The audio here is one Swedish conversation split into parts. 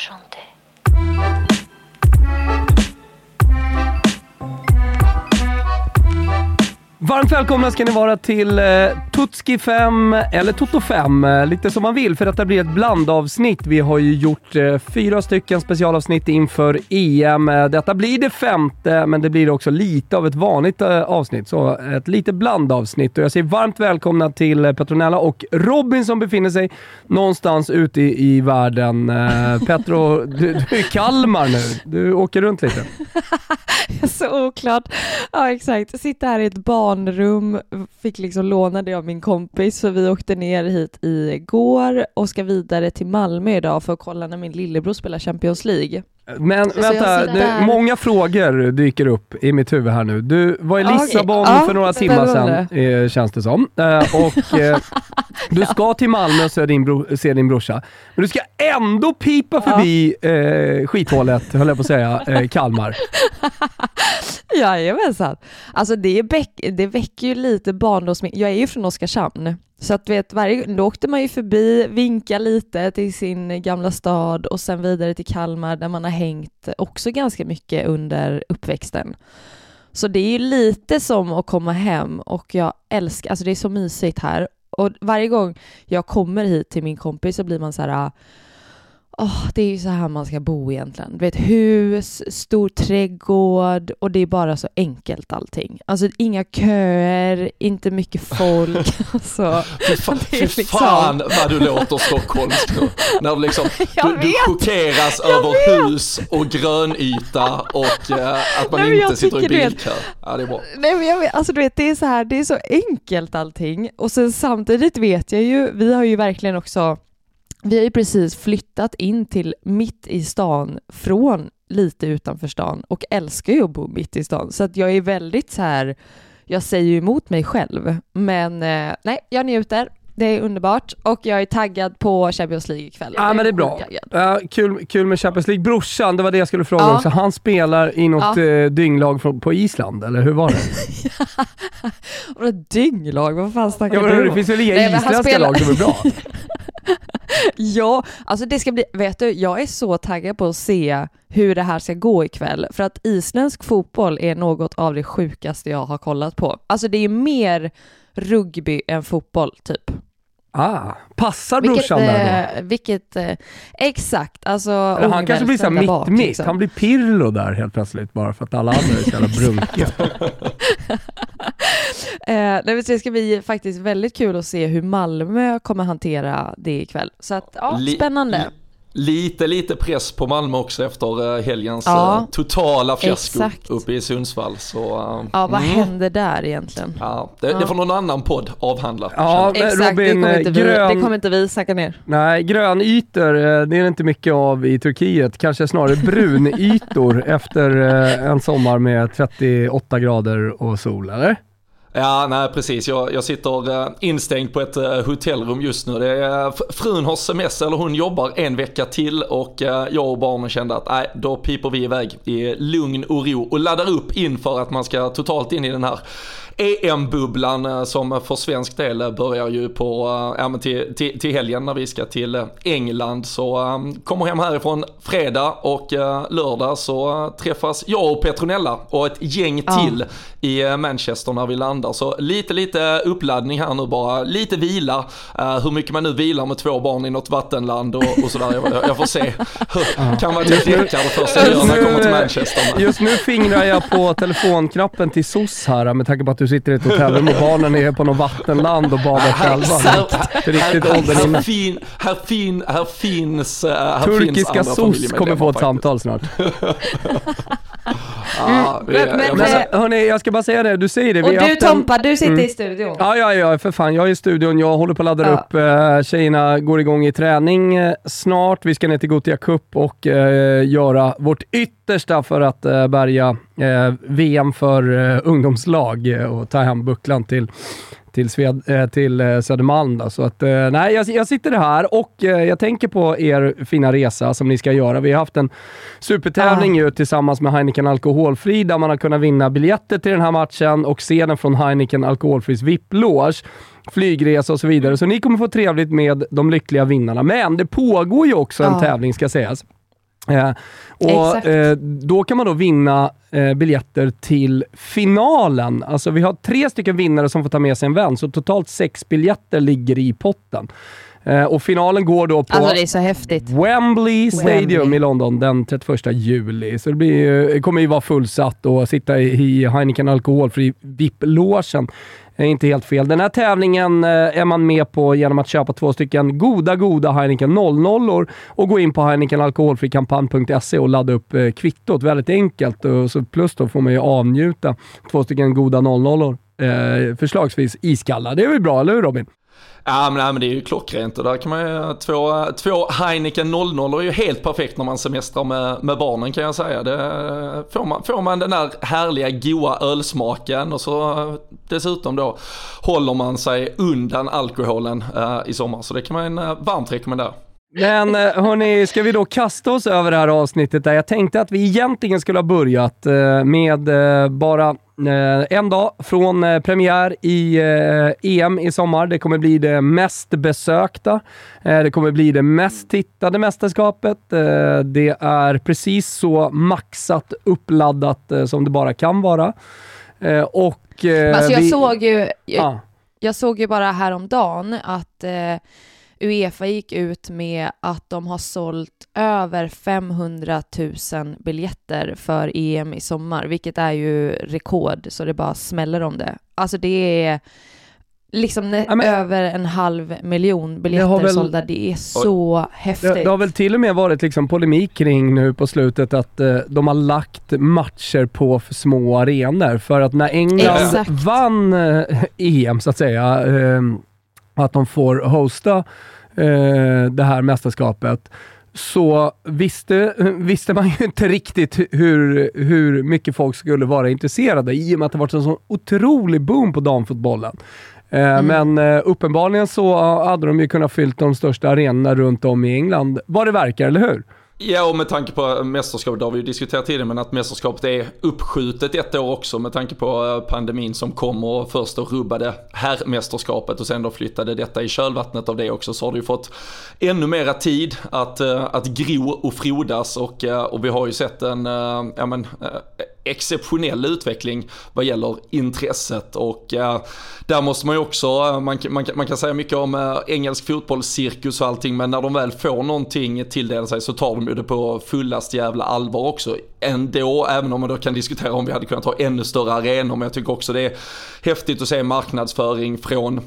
chanter. Varmt välkomna ska ni vara till eh, Tutski 5, eller Toto 5, eh, lite som man vill, för detta blir ett blandavsnitt. Vi har ju gjort eh, fyra stycken specialavsnitt inför EM. Eh, detta blir det femte, men det blir också lite av ett vanligt avsnitt, så ett lite blandavsnitt. Och jag säger varmt välkomna till Petronella och Robin som befinner sig någonstans ute i, i världen. Petro, du, du är i Kalmar nu. Du åker runt lite. Så oklart. Ja, exakt. Sitta sitter här i ett barnrum, fick liksom låna det av min kompis, för vi åkte ner hit igår och ska vidare till Malmö idag för att kolla när min lillebror spelar Champions League. Men Så jag vänta, där. många frågor dyker upp i mitt huvud här nu. Du var i Lissabon ja, för några timmar sedan, eh, känns det som. Eh, och eh, du ska till Malmö och se din, bro, se din brorsa. Men du ska ändå pipa förbi eh, skithålet, höll jag på att säga, eh, Kalmar. Jajamensan. Alltså det, är bäck, det väcker ju lite barndomsminnen. Jag är ju från Oskarshamn, så att vet, varje, då åkte man ju förbi, vinka lite till sin gamla stad och sen vidare till Kalmar där man har hängt också ganska mycket under uppväxten. Så det är ju lite som att komma hem och jag älskar, alltså det är så mysigt här. Och varje gång jag kommer hit till min kompis så blir man så här, ah, Åh, det är ju så här man ska bo egentligen. Du vet, hus, stor trädgård och det är bara så enkelt allting. Alltså inga köer, inte mycket folk. alltså, Fy, fa- Det är liksom- fan vad du låter stockholmsk nu. När du liksom, du, du vet. chockeras Jag över hus och grönyta och eh, att man Nej, inte sitter i bilkö. Ja, det är bra. Nej men jag vet, alltså du vet, det är så här, det är så enkelt allting. Och sen samtidigt vet jag ju, vi har ju verkligen också, vi har ju precis flyttat in till mitt i stan från lite utanför stan och älskar ju att bo mitt i stan. Så att jag är väldigt så här, jag säger ju emot mig själv. Men eh, nej, jag njuter. Det är underbart och jag är taggad på Champions League ikväll. Ja men det är bra. Ja, kul, kul med Champions League. Brorsan, det var det jag skulle fråga Ja. också. Han spelar i något Ja. eh, dynglag från, på Island, eller hur var det? Ett dynglag, vad fan snackar Ja, men, du det om? finns väl inga isländska spelar- lag som är bra? Ja, alltså det ska bli, vet du, jag är så taggad på att se hur det här ska gå ikväll, för att isländsk fotboll är något av det sjukaste jag har kollat på. Alltså det är mer rugby än fotboll, typ. Ah, passar Vilket, brorsan där då? eh, vilket, eh, exakt, alltså Eller han kanske blir såhär mitt-mitt. liksom. Han blir Pirlo där helt plötsligt bara för att alla andra är så jävla brunkiga. Eh, nej, det ska bli faktiskt väldigt kul att se hur Malmö kommer hantera det ikväll. Så att, ja, spännande. Li- Lite, lite press på Malmö också efter eh, helgens Ja, eh, totala fiasko exakt. uppe i Sundsvall. Så, eh, Ja, vad mm. händer där egentligen? Ja, det, Ja. det får någon annan podd avhandla. Ja, Exakt, det, Robin, kommer eh, inte vi, grön... det kommer inte vi snacka ner. Nej, grönytor, eh, det är det inte mycket av i Turkiet. Kanske snarare brunytor efter en sommar med 38 grader och sol, eller? Ja, nej precis. Jag, jag sitter eh, instängd på ett eh, hotellrum just nu. Det är, eh, frun har semester, eller hon jobbar en vecka till och jag och barnen kände att nej, då piper vi iväg i lugn och ro och laddar upp inför att man ska totalt in i den här EM-bubblan eh, som för svensk del eh, börjar ju på, eh, ja men till, till, till helgen när vi ska till England. Så eh, kommer hem härifrån fredag och eh, lördag så eh, träffas jag och Petronella och ett gäng Ja. till i eh, Manchester när vi landar. Så lite, lite uppladdning här nu bara. Lite vila. Hur mycket man nu vilar med två barn i något vattenland och, och sådär. Jag, jag får se. kan vara ett läckare det första jag gör när jag kommer till Manchester. Just nu fingrar jag på telefonknappen till SOS här med tanke på att du sitter i ett hotellrum och barnen är på något vattenland och badar själva. Det är riktigt åldern här, inne. fin, här, fin, här finns eh, här finns Turkiska andra SOS kommer få ett faktiskt. samtal snart. Ja, Men- men- Men alltså, hörni, jag ska bara säga det, du säger det. Och vi har du en- Tompa, du sitter Mm. i studion. Ja, ja, ja, för fan. Jag är i studion, jag håller på att ladda Ja. upp. Eh, tjejerna går igång i träning eh, snart. Vi ska ner till Gothia Cup och eh, göra vårt yttersta för att eh, bärga eh, VM för eh, ungdomslag eh, och ta hem bucklan till till, Sved, eh, till eh, Södermalm. Då. Så att, eh, nej, jag, jag sitter här och jag tänker på er fina resa som ni ska göra. Vi har haft en supertävling ju tillsammans med Heineken Alkoholfri där man har kunnat vinna biljetter till den här matchen och se den från Heineken Alkoholfris VIP-loge flygresa och så vidare. Så ni kommer få trevligt med de lyckliga vinnarna. Men det pågår ju också en Ja. tävling ska sägas. Eh, och eh, Då kan man då vinna eh, biljetter till finalen. Alltså vi har tre stycken vinnare som får ta med sig en vän, så totalt sex biljetter ligger i potten. Eh, och finalen går då på alltså Wembley Stadium Wembley. i London den 31 juli. Så det blir, kommer ju vara fullsatt och sitta i Heineken Alkoholfri VIP-logen är inte helt fel. Den här tävlingen eh, är man med på genom att köpa två stycken goda, goda Heineken 00 och gå in på heinekenalkoholfrikampanj.se och ladda upp eh, kvittot. Väldigt enkelt. Och så plus då får man ju avnjuta två stycken goda 00 eh, förslagsvis iskalla. Det är väl bra, eller hur Robin? Ja men, men det är ju klockrent och där kan man ju, två, två Heineken 00 är ju helt perfekt när man semestrar med, med barnen kan jag säga. Det, får, man, får man den där härliga goa ölsmaken och så dessutom då håller man sig undan alkoholen uh, i sommar. Så det kan man uh, varmt rekommendera. Men eh, hörni, ska vi då kasta oss över det här avsnittet där jag tänkte att vi egentligen skulle ha börjat med bara en dag från eh, premiär i EM eh, e i sommar. Det kommer bli det mest besökta. det kommer bli det mest tittade mästerskapet. det är precis så maxat uppladdat som det bara kan vara. och alltså jag vi, såg ju, jag, ah. jag såg ju bara häromdagen att Uefa gick ut med att de har sålt över 500 000 biljetter för EM i sommar, vilket är ju rekord, så det bara smäller om det. Alltså det är liksom ja, men, över en halv miljon biljetter väl, sålda. Det är så och, häftigt. Det, det, har väl till och med varit liksom polemik kring nu på slutet att uh, de har lagt matcher på för små arenor. För att när England Exakt. vann uh, EM så att säga, uh, att de får hosta eh, det här mästerskapet, så visste, visste man ju inte riktigt hur, hur mycket folk skulle vara intresserade i och med att det varit en sån otrolig boom på damfotbollen. Eh, mm. Men eh, uppenbarligen så hade de ju kunnat fyllt de största arenorna runt om i England, vad det verkar, eller hur? Ja, och med tanke på äh, mästerskapet, det har vi ju diskuterat tidigare, men att mästerskapet är uppskjutet ett år också med tanke på äh, pandemin som kom och först då rubbade herrmästerskapet och sen då flyttade detta i kölvattnet av det också så har det ju fått ännu mera tid att, äh, att gro och frodas och, och vi har ju sett en, ja men, exceptionell utveckling vad gäller intresset. Och eh, där måste man ju också, eh, man, man, man kan säga mycket om eh, engelsk fotbollscirkus och allting men när de väl får någonting tilldelat sig så tar de ju det på fullast jävla allvar också. Ändå, även om man då kan diskutera om vi hade kunnat ha ännu större arenor men jag tycker också det är häftigt att se marknadsföring från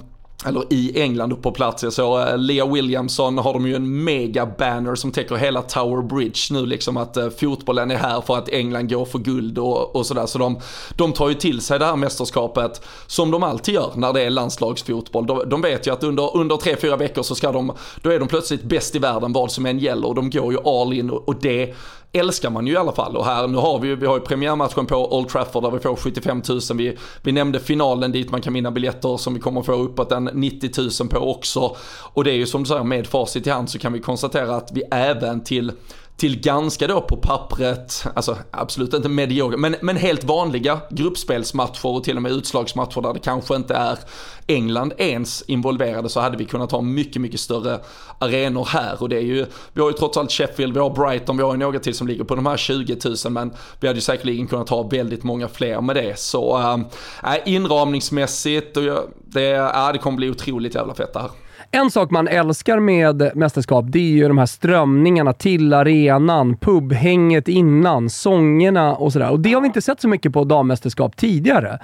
eller i England på plats. Jag såg uh, Lea Williamson har de ju en mega banner som täcker hela Tower Bridge nu liksom att uh, fotbollen är här för att England går för guld och, och sådär. Så de, de tar ju till sig det här mästerskapet som de alltid gör när det är landslagsfotboll. De, de vet ju att under, under tre, fyra veckor så ska de, då är de plötsligt bäst i världen vad som än gäller och de går ju all in och, och det älskar man ju i alla fall. Och här, nu har vi, vi har ju premiärmatchen på Old Trafford där vi får 75 000. Vi, vi nämnde finalen dit man kan vinna biljetter som vi kommer få uppåt en 90 000 på också. Och det är ju som du säger, med facit i hand så kan vi konstatera att vi även till till ganska då på pappret, alltså absolut inte medioga, men, men helt vanliga gruppspelsmatcher och till och med utslagsmatcher där det kanske inte är England ens involverade så hade vi kunnat ha mycket, mycket större arenor här och det är ju, vi har ju trots allt Sheffield, vi har Brighton, vi har ju några till som ligger på de här 20 000 men vi hade ju säkerligen kunnat ha väldigt många fler med det så eh, äh, inramningsmässigt och det, äh, det kommer bli otroligt jävla fett det här. En sak man älskar med mästerskap, det är ju de här strömningarna till arenan, pubhänget innan, sångerna och sådär. Och det har vi inte sett så mycket på dammästerskap tidigare.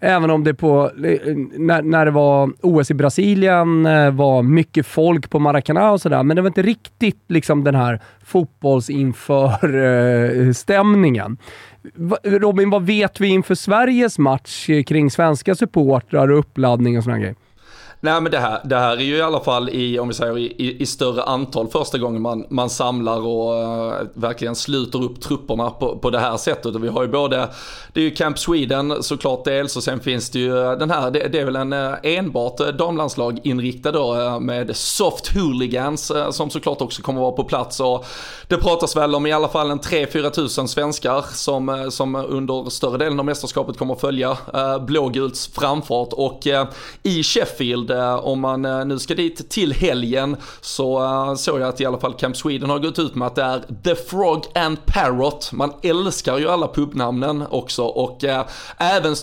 Även om det på, eh, när, när det var OS i Brasilien eh, var mycket folk på Maracana och sådär, men det var inte riktigt liksom den här fotbollsinför-stämningen. Eh, Robin, vad vet vi inför Sveriges match kring svenska supportrar och uppladdning och sådana grejer? Nej men det här, det här är ju i alla fall i, om vi säger i, i större antal första gången man, man samlar och uh, verkligen sluter upp trupperna på, på det här sättet. Och vi har ju både, det är ju Camp Sweden såklart dels och sen finns det ju den här, det, det är väl en eh, enbart eh, damlandslag inriktad då med soft hooligans som såklart också kommer vara på plats. Och det pratas väl om i alla fall en 3-4 tusen svenskar som, som under större delen av mästerskapet kommer följa följa blågults framfart och i Sheffield om man nu ska dit till helgen så såg jag att i alla fall Camp Sweden har gått ut med att det är The Frog and Parrot. Man älskar ju alla pubnamnen också och även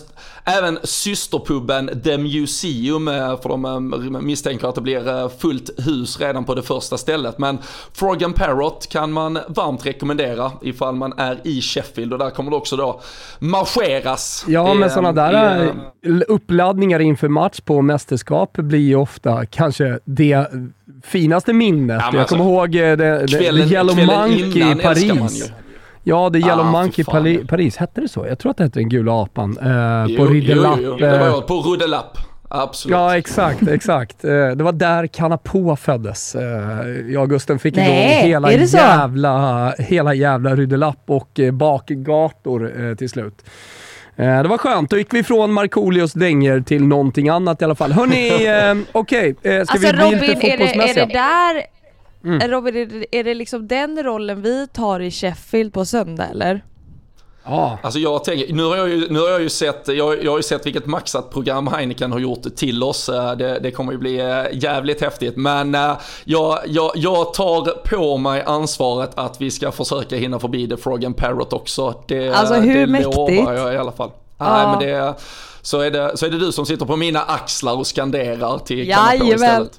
Även systerpubben The Museum, för de misstänker att det blir fullt hus redan på det första stället. Men Frog and Parrot kan man varmt rekommendera ifall man är i Sheffield och där kommer det också då marscheras. Ja, men sådana där i, uppladdningar inför match på mästerskap blir ju ofta kanske det finaste minnet. Ja, jag alltså, kommer ihåg det, det, kvällen, det Yellow Monkey i Paris. Ja, The Yellow ah, Monkey Pali Paris, hette det så? Jag tror att det hette Den gula apan. Eh, jo, på Ridderlapp. Jo, jo, det var jag, på Ridderlapp. Absolut. Ja, exakt, exakt. Eh, det var där Kanapå föddes. Eh, jag och Gusten fick Nej, igång hela jävla, hela jävla Ridderlapp och eh, bakgator till slut. Det var skönt. Då gick vi från Markoolios dänger till någonting annat i alla fall. Hörni, okej. Okay. Ska alltså, vi bli Robin, lite fotbollsmässiga? Är det, är det där Mm. Robin, är det, är det liksom den rollen vi tar i Sheffield på söndag eller? Ja. Alltså jag tänker, nu har jag ju, nu har jag ju sett, jag, jag har ju sett vilket maxat program Heineken har gjort till oss. Eh, det, det kommer ju bli eh, jävligt häftigt. Men eh, jag, jag, jag tar på mig ansvaret att vi ska försöka hinna förbi The Frog and Parrot också. Det, alltså hur det mäktigt? jag i alla fall. Ja. Nej, men det, så är, det, så är det du som sitter på mina axlar och skanderar till Jajamän. istället.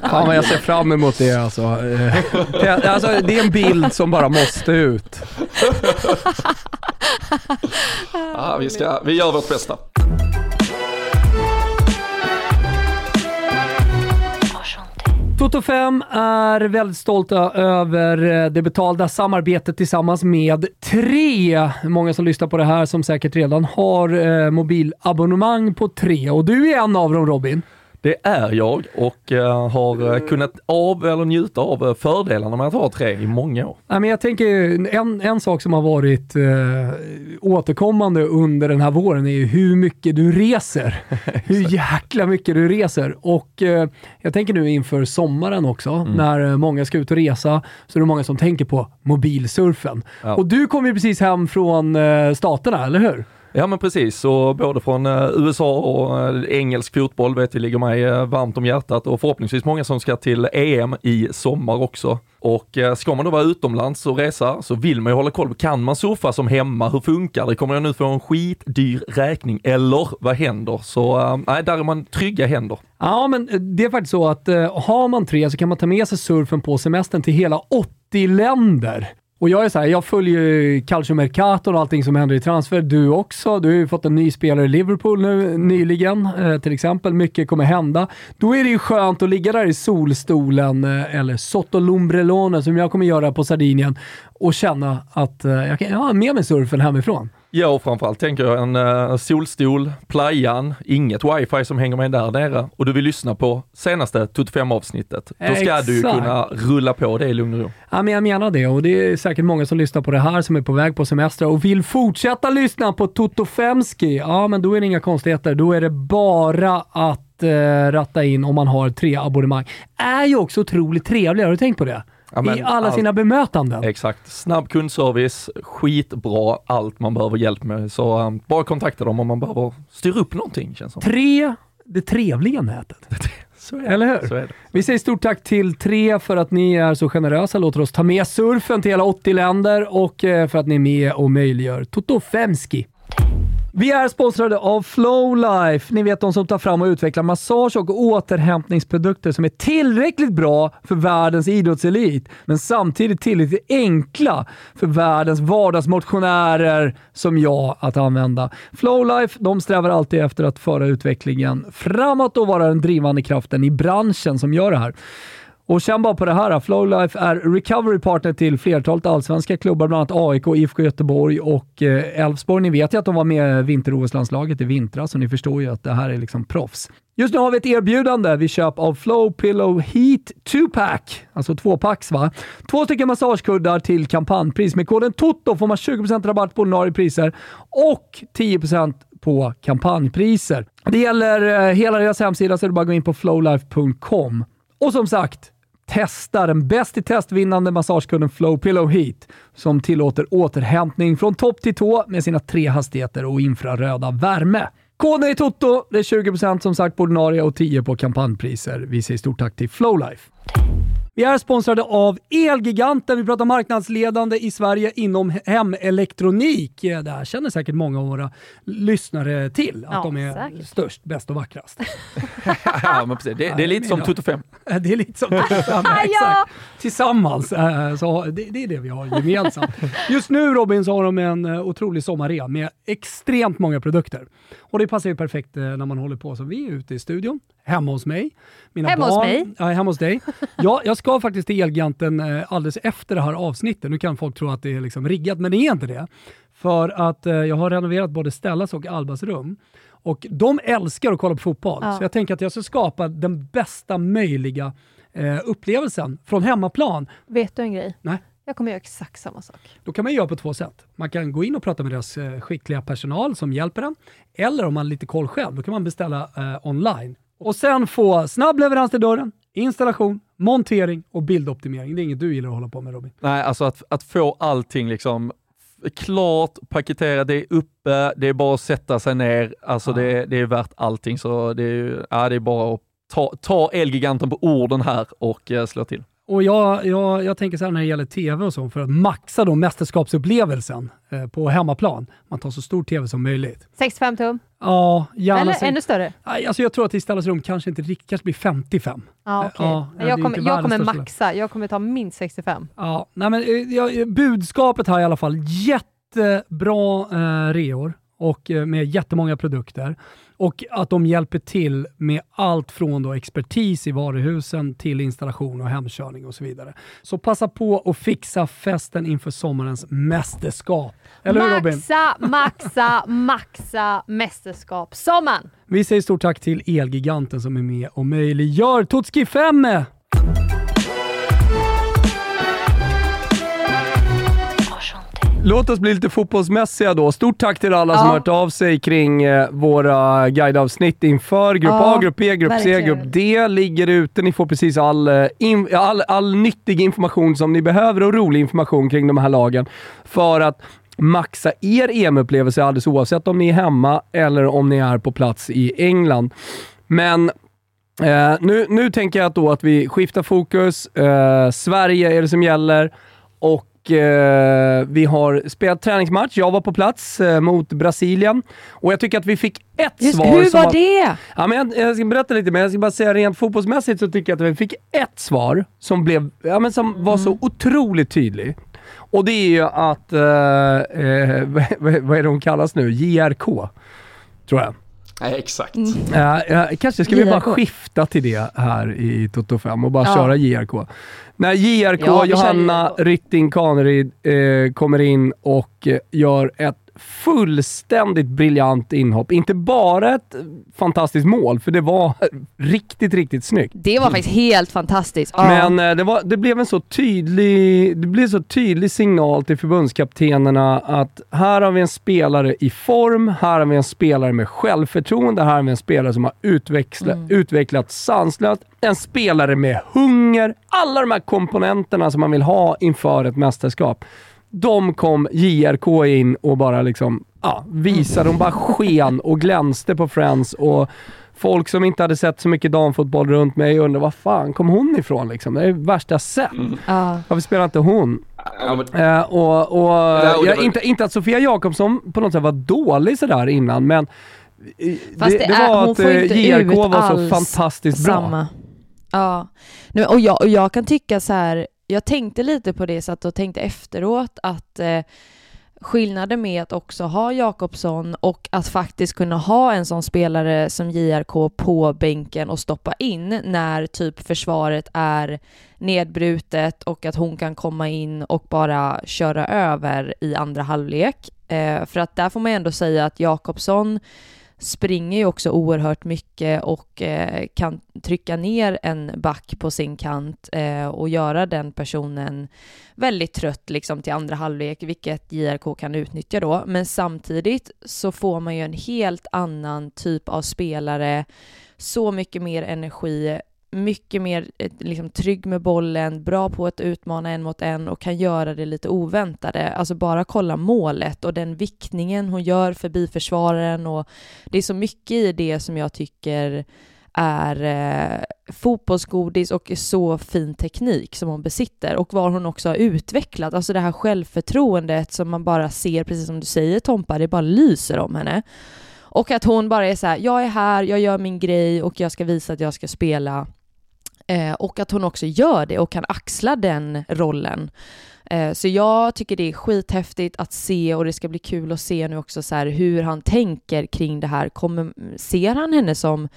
Fan vad jag ser fram emot det alltså. Alltså. Det är en bild som bara måste ut. ja, vi, ska, vi gör vårt bästa. Toto 5 är väldigt stolta över eh, det betalda samarbetet tillsammans med Tre. Många som lyssnar på det här som säkert redan har eh, mobilabonnemang på Tre och du är en av dem Robin. Det är jag och uh, har uh, kunnat av eller njuta av uh, fördelarna med att ha tre i många år. Ja, men jag tänker en, en sak som har varit återkommande under den här våren är ju hur mycket du reser. hur jäkla mycket du reser. Och jag tänker nu inför sommaren också, mm. när många ska ut och resa, så är det många som tänker på mobilsurfen. Ja. Och du kom ju precis hem från staterna, eller hur? Ja men precis, så både från eh, USA och eh, engelsk fotboll vet vi ligger mig eh, varmt om hjärtat och förhoppningsvis många som ska till EM i sommar också. Och ska man då vara utomlands och resa så vill man ju hålla koll på, kan man surfa som hemma? Hur funkar det? Kommer jag nu få en skitdyr räkning? Eller vad händer? Så nej, där är man trygga händer. Ja, men det är faktiskt så att har man tre så kan man ta med sig surfen på semestern till hela 80 länder. Och jag är så här, jag följer ju Calcio Mercato och allting som händer i transfer. Du också. Du har ju fått en ny spelare i Liverpool nu nyligen eh, till exempel. Mycket kommer hända. Då är det ju skönt att ligga där i solstolen, eh, eller Sottolombrelone som jag kommer göra på Sardinien och känna att eh, jag kan ha med mig surfen hemifrån. Ja, och framförallt tänker jag en uh, solstol, playan, inget wifi som hänger med där nere och du vill lyssna på senaste Tut 5 avsnittet. Då ska Exakt. du ju kunna rulla på det i lugn och ro. Ja, men jag menar det och det är säkert många som lyssnar på det här som är på väg på semester och vill fortsätta lyssna på Toto Femski. Ja, men då är det inga konstigheter. Då är det bara att uh, ratta in om man har tre abonnemang. Är ju också otroligt trevligt, har du tänkt på det? Ja, I alla all... sina bemötanden. Exakt. Snabb kundservice, skitbra, allt man behöver hjälp med. Så um, bara kontakta dem om man behöver styra upp någonting känns som. Tre, det trevliga nätet. så är. Eller hur? Så är det. Vi säger stort tack till Tre för att ni är så generösa, låter oss ta med surfen till hela 80 länder och eh, för att ni är med och möjliggör Toto Femski. Vi är sponsrade av Flowlife. Ni vet de som tar fram och utvecklar massage och återhämtningsprodukter som är tillräckligt bra för världens idrottselit, men samtidigt tillräckligt enkla för världens vardagsmotionärer som jag att använda. Flowlife de strävar alltid efter att föra utvecklingen framåt och vara den drivande kraften i branschen som gör det här. Och känn bara på det här. Flowlife är recovery partner till flertalet allsvenska klubbar, bland annat AIK, IFK Göteborg och eh, Elfsborg. Ni vet ju att de var med i vinter-OS-landslaget i vintras, så ni förstår ju att det här är liksom proffs. Just nu har vi ett erbjudande vid köp av Flow Pillow Heat 2-pack, alltså tvåpacks va. Två stycken massagekuddar till kampanjpris. Med koden TOTO får man 20% rabatt på ordinarie priser och 10% på kampanjpriser. Det gäller eh, hela deras hemsida, så är det bara att gå in på flowlife.com. Och som sagt, testa den bäst i testvinnande massagekunden Flow Pillow Heat som tillåter återhämtning från topp till tå med sina tre hastigheter och infraröda värme. Koden är Toto. Det är 20% som sagt på ordinarie och 10% på kampanjpriser. Vi säger stort tack till Flowlife. Vi är sponsrade av Elgiganten. Vi pratar marknadsledande i Sverige inom hemelektronik. Det här känner säkert många av våra lyssnare till, att Ja, de är säkert. störst, bäst och vackrast. ja, men precis. Det, det är lite som Toto 5. Det är lite som Toto 5, exakt. Tillsammans, eh, så det, det är det vi har gemensamt. Just nu Robin så har de en eh, otrolig sommarrea med extremt många produkter. Och det passar ju perfekt eh, när man håller på som vi är ute i studion, hemma hos mig. Mina Hemma hos barn, mig? Ja, hemma hos dig. Ja, jag ska faktiskt till Elgiganten eh, alldeles efter det här avsnittet. Nu kan folk tro att det är liksom riggat, men det är inte det. För att eh, jag har renoverat både Stellas och Albas rum. Och de älskar att kolla på fotboll, Ja. så jag tänker att jag ska skapa den bästa möjliga eh, upplevelsen från hemmaplan. Vet du en grej? Nej. Jag kommer göra exakt samma sak. Då kan man göra på två sätt. Man kan gå in och prata med deras eh, skickliga personal som hjälper en. Eller om man har lite koll själv, då kan man beställa eh, online. Och sen få snabb leverans till dörren, installation, montering och bildoptimering. Det är inget du gillar att hålla på med Robin. Nej, alltså att, att få allting liksom klart, paketerat, det är uppe, det är bara att sätta sig ner, alltså Ja. det, det är värt allting. Så det är, ja, det är bara att ta, ta Elgiganten på orden här och eh, slå till. Och jag, jag, jag tänker så här när det gäller tv och så, för att maxa då mästerskapsupplevelsen eh, på hemmaplan. Man tar så stor tv som möjligt. 65 tum? Ja, gärna. Eller sen- ännu större? Alltså jag tror att i Stellas rum kanske inte riktigt, kanske blir 55. Ja, okej. Ja, är jag, kommer, jag kommer maxa. Jag kommer ta minst 65. Ja, nej men, eh, ja, budskapet här i alla fall, jättebra eh, reor och eh, med jättemånga produkter. Och att de hjälper till med allt från då expertis i varuhusen till installation och hemkörning och så vidare. Så passa på att fixa festen inför sommarens mästerskap. Eller hur Robin? Maxa, maxa, maxa mästerskap. Sommaren! Vi säger stort tack till Elgiganten som är med och möjliggör Totski 5! Låt oss bli lite fotbollsmässiga då. Stort tack till alla som Ja. har hört av sig kring eh, våra guideavsnitt inför Grupp Ja, A, Grupp B, Grupp C, verkligen. Grupp D ligger ute. Ni får precis all, eh, all, all nyttig information som ni behöver och rolig information kring de här lagen för att maxa er EM-upplevelse alldeles oavsett om ni är hemma eller om ni är på plats i England. Men Eh, nu, nu tänker jag då att vi skiftar fokus. Eh, Sverige är det som gäller och eh, vi har spelat träningsmatch. Jag var på plats eh, mot Brasilien och jag tycker att vi fick ett Just, svar. hur som var det? Ja, men jag, jag ska berätta lite, men jag ska bara säga rent fotbollsmässigt så tycker jag att vi fick ett svar som, blev, ja, men som var så otroligt tydligt. Och det är ju att, eh, eh, vad, vad är det hon kallas nu? JRK, tror jag. Nej, exakt. Ja, ja, kanske ska vi bara skifta till det här i Toto 5 och bara Ja. köra JRK. När JRK, Ja, Johanna. Rytting Kaneryd eh, kommer in och eh, gör ett fullständigt briljant inhopp. Inte bara ett fantastiskt mål, för det var riktigt, riktigt snyggt. Det var faktiskt helt fantastiskt. Men eh, det, var, det blev en så tydlig, det blev så tydlig signal till förbundskaptenerna att här har vi en spelare i form, här har vi en spelare med självförtroende, här har vi en spelare som har utväxla, utvecklat sanslöst, en spelare med hunger. Alla de här komponenterna som man vill ha inför ett mästerskap. De kom JRK in och bara liksom, ja, visade, de bara sken och glänste på Friends och folk som inte hade sett så mycket damfotboll runt mig undrar var fan kom hon ifrån liksom? Det är det värsta jag sett. ja. Varför spelar inte hon? Ja, men, Eh, och, och, Ja, och jag, var- inte, inte att Sofia Jakobsson på något sätt var dålig sådär innan, men eh, Fast det, det det är- var att får eh, inte JRK ut var så fantastiskt bra. Samma. Ja. Nu, och, jag, och jag kan tycka så här, jag tänkte lite på det så att och tänkte efteråt att eh, skillnaden med att också ha Jakobsson och att faktiskt kunna ha en sån spelare som JRK på bänken och stoppa in när typ försvaret är nedbrutet och att hon kan komma in och bara köra över i andra halvlek. Eh, för att där får man ändå säga att Jakobsson springer ju också oerhört mycket och eh, kan trycka ner en back på sin kant eh, och göra den personen väldigt trött liksom till andra halvlek, vilket JRK kan utnyttja då. Men samtidigt så får man ju en helt annan typ av spelare, så mycket mer energi mycket mer eh, liksom, trygg med bollen, bra på att utmana en mot en och kan göra det lite oväntade. Alltså bara kolla målet och den viktningen hon gör förbi försvararen och det är så mycket i det som jag tycker är eh, fotbollsgodis och så fin teknik som hon besitter och vad hon också har utvecklat, alltså det här självförtroendet som man bara ser, precis som du säger Tompa, det bara lyser om henne. Och att hon bara är så här, jag är här, jag gör min grej och jag ska visa att jag ska spela. Eh, och att hon också gör det och kan axla den rollen. Eh, så jag tycker det är skithäftigt att se och det ska bli kul att se nu också så här hur han tänker kring det här. Kommer, ser han henne som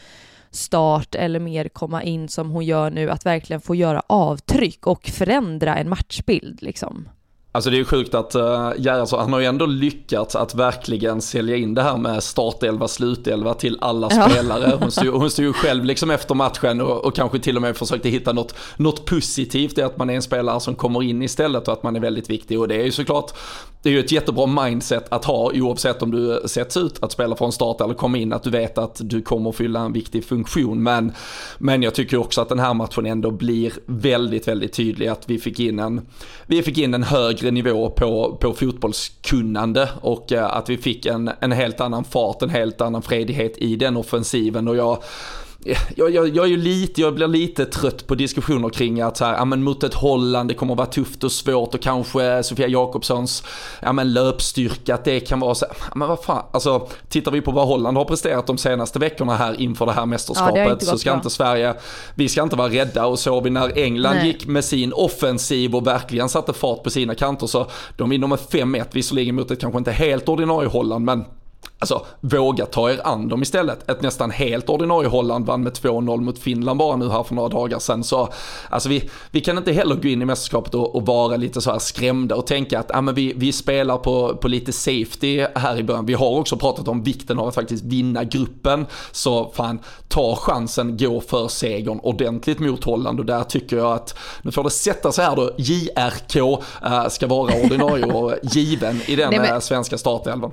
start eller mer komma in som hon gör nu, att verkligen få göra avtryck och förändra en matchbild liksom. Alltså det är ju sjukt att uh, Gerhardsson, han har ju ändå lyckats att verkligen sälja in det här med startelva, slutelva till alla ja. spelare. Hon stod, hon stod ju själv liksom efter matchen och, och, kanske till och med försökte hitta något, något positivt i att man är en spelare som kommer in istället och att man är väldigt viktig. Och det är ju såklart, det är ju ett jättebra mindset att ha oavsett om du sätts ut att spela från start eller komma in, att du vet att du kommer fylla en viktig funktion. Men, men jag tycker också att den här matchen ändå blir väldigt, väldigt tydlig att vi fick in en, vi fick in en högre högre nivå på, på fotbollskunnande och eh, att vi fick en, en helt annan fart, en helt annan fredighet i den offensiven. Och jag jag, jag, jag, är ju lite, jag blir lite trött på diskussioner kring att så här, ja, men mot ett Holland, det kommer att vara tufft och svårt och kanske Sofia Jakobssons ja, men löpstyrka, att det kan vara så ja, men vad fan, alltså tittar vi på vad Holland har presterat de senaste veckorna här inför det här mästerskapet ja, det så ska bra. inte Sverige, vi ska inte vara rädda och så vi när England Nej. gick med sin offensiv och verkligen satte fart på sina kanter så de vinner med 5-1, visserligen mot ett kanske inte helt ordinarie Holland men Alltså, våga ta er an dem istället. Ett nästan helt ordinarie Holland vann med 2-0 mot Finland bara nu här för några dagar sedan. Så, alltså vi, vi kan inte heller gå in i mästerskapet och, och vara lite så här skrämda och tänka att ah, men vi, vi spelar på, på lite safety här i början. Vi har också pratat om vikten av att faktiskt vinna gruppen. Så fan, ta chansen, gå för segern ordentligt mot Holland och där tycker jag att, nu får det sätta sig här då, JRK äh, ska vara ordinarie och given i den Nej, men... Äh, svenska startelvan.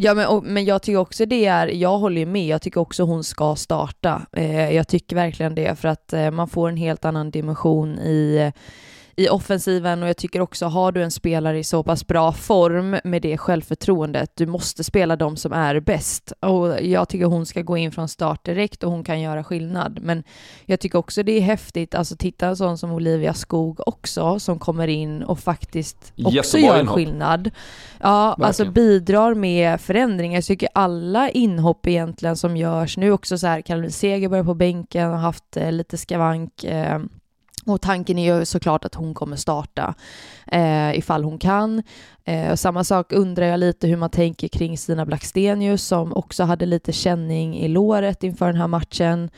Ja men, och, men jag tycker också det är, jag håller ju med, jag tycker också hon ska starta. Eh, jag tycker verkligen det för att eh, man får en helt annan dimension i i offensiven och jag tycker också har du en spelare i så pass bra form med det självförtroendet, du måste spela de som är bäst. Och jag tycker hon ska gå in från start direkt och hon kan göra skillnad. Men jag tycker också det är häftigt, alltså titta en sån som Olivia Skog också, som kommer in och faktiskt också gör inhopp. skillnad. Ja, Verkligen. alltså bidrar med förändringar. Jag tycker alla inhopp egentligen som görs, nu också så här, Caroline Segerberg på bänken har haft eh, lite skavank, eh, och tanken är ju såklart att hon kommer starta eh, ifall hon kan. Eh, samma sak undrar jag lite hur man tänker kring Stina Blackstenius som också hade lite känning i låret inför den här matchen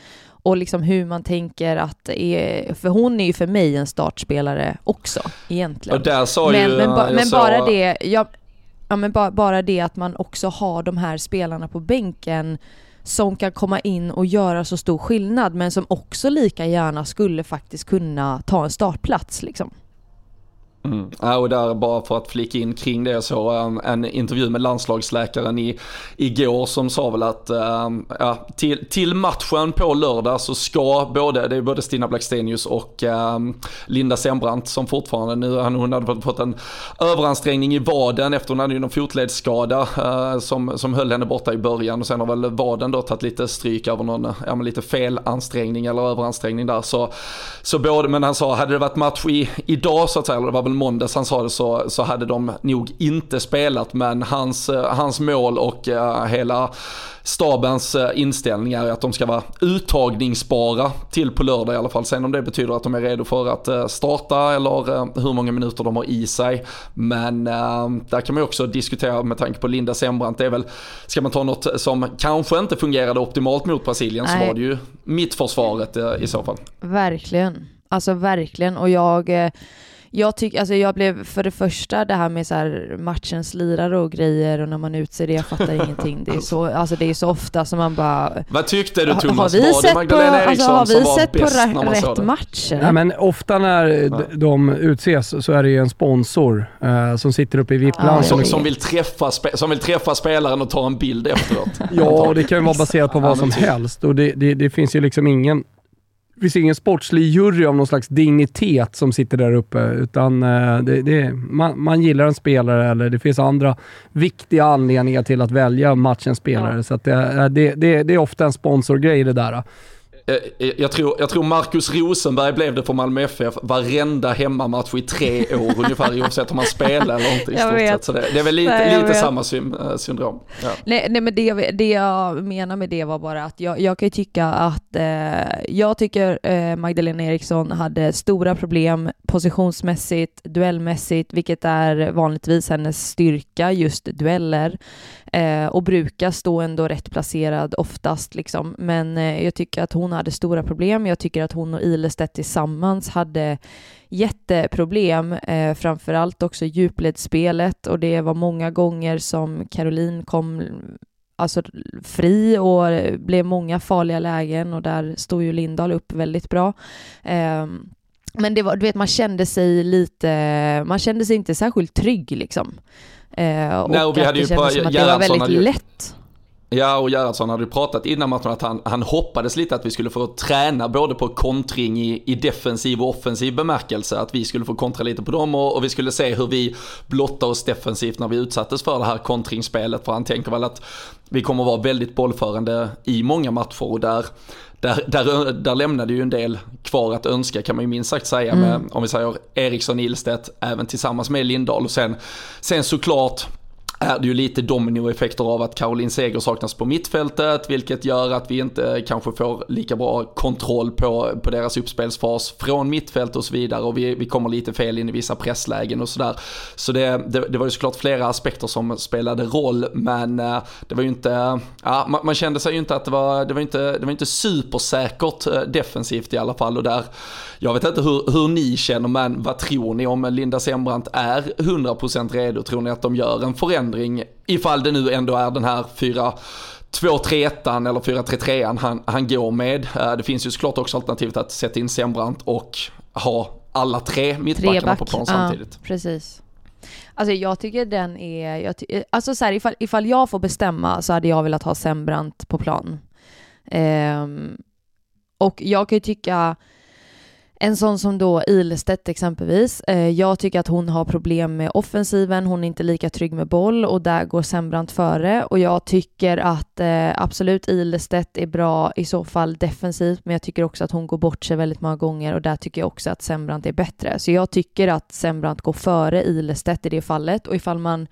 och liksom hur man tänker att, är, för hon är ju för mig en startspelare också egentligen. Och där sa men, ju, men, ba, men bara det, ja, ja men ba, bara det att man också har de här spelarna på bänken som kan komma in och göra så stor skillnad men som också lika gärna skulle faktiskt kunna ta en startplats liksom. Mm. Ja, och där bara för att flika in kring det så en, en intervju med landslagsläkaren i, igår som sa väl att um, ja, till, till matchen på lördag så ska både, det är både Stina Blackstenius och um, Linda Sembrant som fortfarande nu, hon hade fått en överansträngning i vaden efter hon hade ju någon fotledsskada uh, som, som höll henne borta i början och sen har väl vaden då tagit lite stryk över någon, ja men lite felansträngning eller överansträngning där så, så både, men han sa hade det varit match i, idag så att säga, eller det var väl måndags han sa det så, så hade de nog inte spelat men hans, eh, hans mål och uh, hela stabens uh, inställning är att de ska vara uttagningsbara till på lördag i alla fall. Sen om det betyder att de är redo för att starta eller hur många minuter de har i sig. Men där kan man också diskutera med tanke på Linda Sembrant. Det är väl, ska man ta något som kanske inte fungerade optimalt mot Brasilien Nej. så var det ju mittförsvaret i så fall. Verkligen. Alltså verkligen och jag jag tycker, alltså jag blev för det första det här med så här matchens lirare och grejer och när man utser det, jag fattar ingenting. Det är så, alltså det är så ofta som man bara... Vad tyckte du Thomas? Har vi sett på, alltså, har vi sett på rätt matcher? Nej men ofta när ja. de utses så är det ju en sponsor uh, som sitter uppe i VIP-land. Ja, som, som, vill träffa, som vill träffa spelaren och ta en bild efteråt. ja, det kan ju vara baserat på vad som helst och det, det, det finns ju liksom ingen finns ingen sportslig jury av någon slags dignitet som sitter där uppe, utan eh, det, det, man, man gillar en spelare eller det finns andra viktiga anledningar till att välja matchens spelare. Ja. Så det, det, det, det är ofta en sponsorgrej det där. Eh, eh, jag tror, jag tror Marcus Rosenberg blev det för Malmö FF varenda hemmamatch i tre år ungefär oavsett om han spelar eller inte i stort sett. Så det, det är väl lite, nej, lite samma eh, syndrom. Ja. Nej, nej men det, det jag menar med det var bara att jag, jag kan ju tycka att eh, jag tycker eh, Magdalena Eriksson hade stora problem positionsmässigt, duellmässigt, vilket är vanligtvis hennes styrka, just dueller eh, och brukar stå ändå rätt placerad oftast liksom. Men eh, jag tycker att hon hade stora problem. Jag tycker att hon och Ilestedt tillsammans hade jätteproblem, eh, framförallt också djupledsspelet och det var många gånger som Caroline kom alltså fri och blev många farliga lägen och där stod ju Lindahl upp väldigt bra. Eh, men det var, du vet, man kände sig lite, man kände sig inte särskilt trygg liksom. Eh, och, Nej, och vi hade ju på, som att det var väldigt hade... lätt. Ja, och Gerhardsson hade ju pratat innan matchen att han, han hoppades lite att vi skulle få träna både på kontring i, i defensiv och offensiv bemärkelse. Att vi skulle få kontra lite på dem och, och vi skulle se hur vi blottar oss defensivt när vi utsattes för det här kontringsspelet. För han tänker väl att vi kommer vara väldigt bollförande i många matcher och där där, där, där lämnade ju en del kvar att önska kan man ju minst sagt säga mm. med, om vi säger Eriksson Ilstedt, även tillsammans med Lindahl och sen, sen såklart är det ju lite dominoeffekter av att Caroline Seger saknas på mittfältet, vilket gör att vi inte kanske får lika bra kontroll på, på deras uppspelsfas från mittfält och så vidare och vi, vi kommer lite fel in i vissa presslägen och sådär. Så det, det, det var ju såklart flera aspekter som spelade roll, men eh, det var ju inte, ja, man, man, kände sig ju inte att det var, det var inte, det var inte supersäkert eh, defensivt i alla fall och där, jag vet inte hur, hur ni känner, men vad tror ni om Linda Sembrant är 100% redo? Tror ni att de gör en förändring förändring ifall det nu ändå är den här 4 2-3-1 eller 4-3-3 han, han går med. Eh, det finns ju såklart också alternativet att sätta in Sembrant och ha alla tre mittbackarna på plan samtidigt. Ja, precis. Alltså jag tycker den är, jag ty alltså så här, ifall, ifall jag får bestämma så hade jag velat ha Sembrant på plan. Um, och jag kan ju tycka, en sån som då Ilestedt exempelvis. Eh, jag tycker att hon har problem med offensiven, hon är inte lika trygg med boll och där går Sembrant före och jag tycker att eh, absolut Ilestedt är bra i så fall defensivt men jag tycker också att hon går bort sig väldigt många gånger och där tycker jag också att Sembrant är bättre. Så jag tycker att Sembrant går före Ilestedt i det fallet och ifall man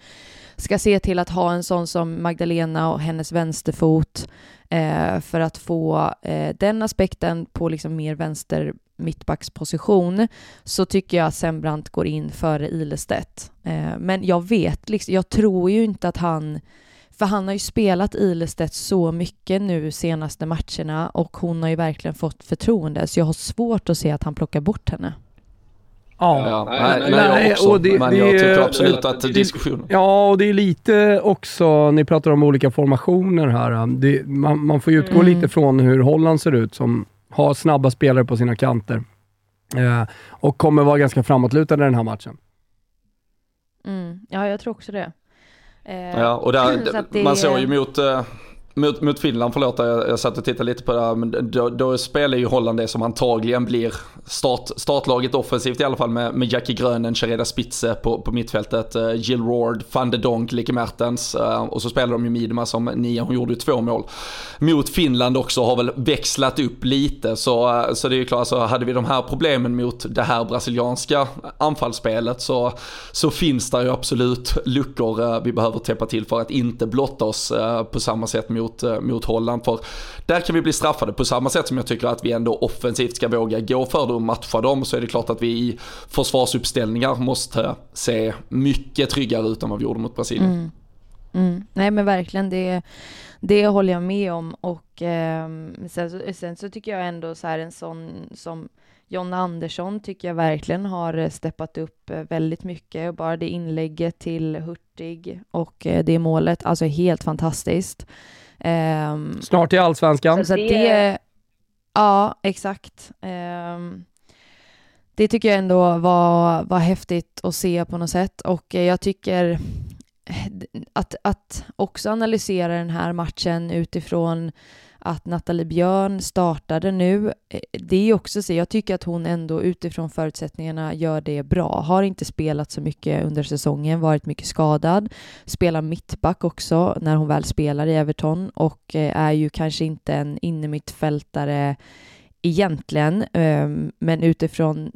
ska se till att ha en sån som Magdalena och hennes vänsterfot eh, för att få eh, den aspekten på liksom mer vänster mittbacksposition så tycker jag att Sembrant går in före Ilestedt. Eh, men jag vet, liksom, jag tror ju inte att han för han har ju spelat Ilestedt så mycket nu senaste matcherna och hon har ju verkligen fått förtroende så jag har svårt att se att han plockar bort henne. Ja, ja nej, nej, nej, jag också. Det, men det, jag tycker absolut att diskussionen... Ja, och det är lite också, ni pratar om olika formationer här. Det, man, man får ju utgå mm. lite från hur Holland ser ut som har snabba spelare på sina kanter eh, och kommer vara ganska framåtlutade i den här matchen. Mm. Ja, jag tror också det. Eh, ja, och där, det... man såg ju mot, eh, mot, mot Finland, förlåt, jag, jag satt och tittade lite på det här, men då, då spelar ju Holland det som antagligen blir start, startlaget offensivt i alla fall med, med Jackie Grönen, Shereda Spitze på, på mittfältet, uh, Jill Ward, van de Donk, Lieke Mertens uh, och så spelar de ju Midma som nia, hon gjorde ju två mål. Mot Finland också har väl växlat upp lite så, uh, så det är ju klart, så hade vi de här problemen mot det här brasilianska anfallsspelet så, så finns det ju absolut luckor vi behöver täppa till för att inte blotta oss på samma sätt mot mot, eh, mot Holland. För där kan vi bli straffade på samma sätt som jag tycker att vi ändå offensivt ska våga gå för det och matcha dem. Så är det klart att vi i försvarsuppställningar måste se mycket tryggare ut än vad vi gjorde mot Brasilien. Mm. Mm. Nej men verkligen, det, det håller jag med om. Och eh, sen, sen, så tycker jag ändå så här en sån som John Andersson tycker jag verkligen har eh, steppat upp eh, väldigt mycket. Bara det inlägget till Hurtig och det målet, alltså helt fantastiskt. Um, Snart i allsvenskan. Så, så det, ja, exakt. Um, det tycker jag ändå var, var häftigt att se på något sätt och jag tycker att, att också analysera den här matchen utifrån att Nathalie Björn startade nu, eh, det är ju också så, jag tycker att hon ändå utifrån förutsättningarna gör det bra. Har inte spelat så mycket under säsongen, varit mycket skadad, spelar mittback också när hon väl spelar i Everton och eh, är ju kanske inte en innermittfältare egentligen, ehm, men utifrån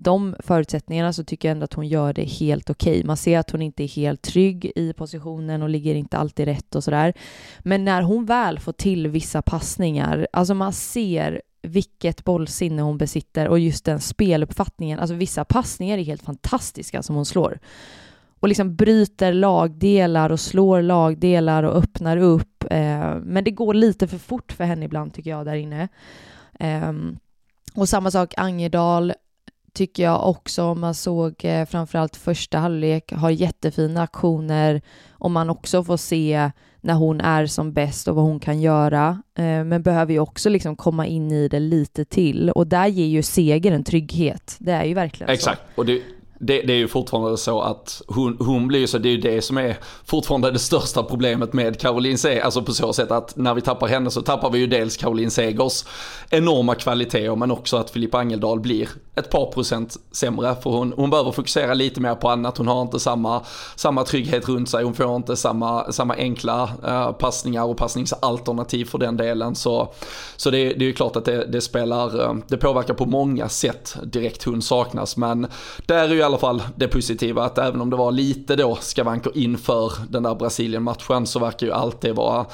de förutsättningarna så tycker jag ändå att hon gör det helt okej. Okay. Man ser att hon inte är helt trygg i positionen och ligger inte alltid rätt och sådär. Men när hon väl får till vissa passningar, alltså man ser vilket bollsinne hon besitter och just den speluppfattningen, alltså vissa passningar är helt fantastiska som hon slår. Och liksom bryter lagdelar och slår lagdelar och öppnar upp. Eh, men det går lite för fort för henne ibland tycker jag där inne. Ehm, och samma sak Angerdal tycker jag också om man såg eh, framförallt första halvlek har jättefina aktioner och man också får se när hon är som bäst och vad hon kan göra. Eh, men behöver ju också liksom komma in i det lite till och där ger ju seger en trygghet. Det är ju verkligen Exakt. så. Och det, det, det, är ju fortfarande så att hon, hon blir så, det är ju det som är fortfarande det största problemet med Caroline Seger, alltså på så sätt att när vi tappar henne så tappar vi ju dels Caroline Segers enorma kvaliteter men också att Filippa Angeldal blir ett par procent sämre för hon, hon behöver fokusera lite mer på annat, hon har inte samma, samma trygghet runt sig, hon får inte samma, samma enkla uh, passningar och passningsalternativ för den delen. Så, så det, det är ju klart att det, det spelar, uh, det påverkar på många sätt direkt hon saknas. Men där är ju alla fall det positiva att även om det var lite då skavanker inför den där Brasilien-matchen så verkar ju allt det vara,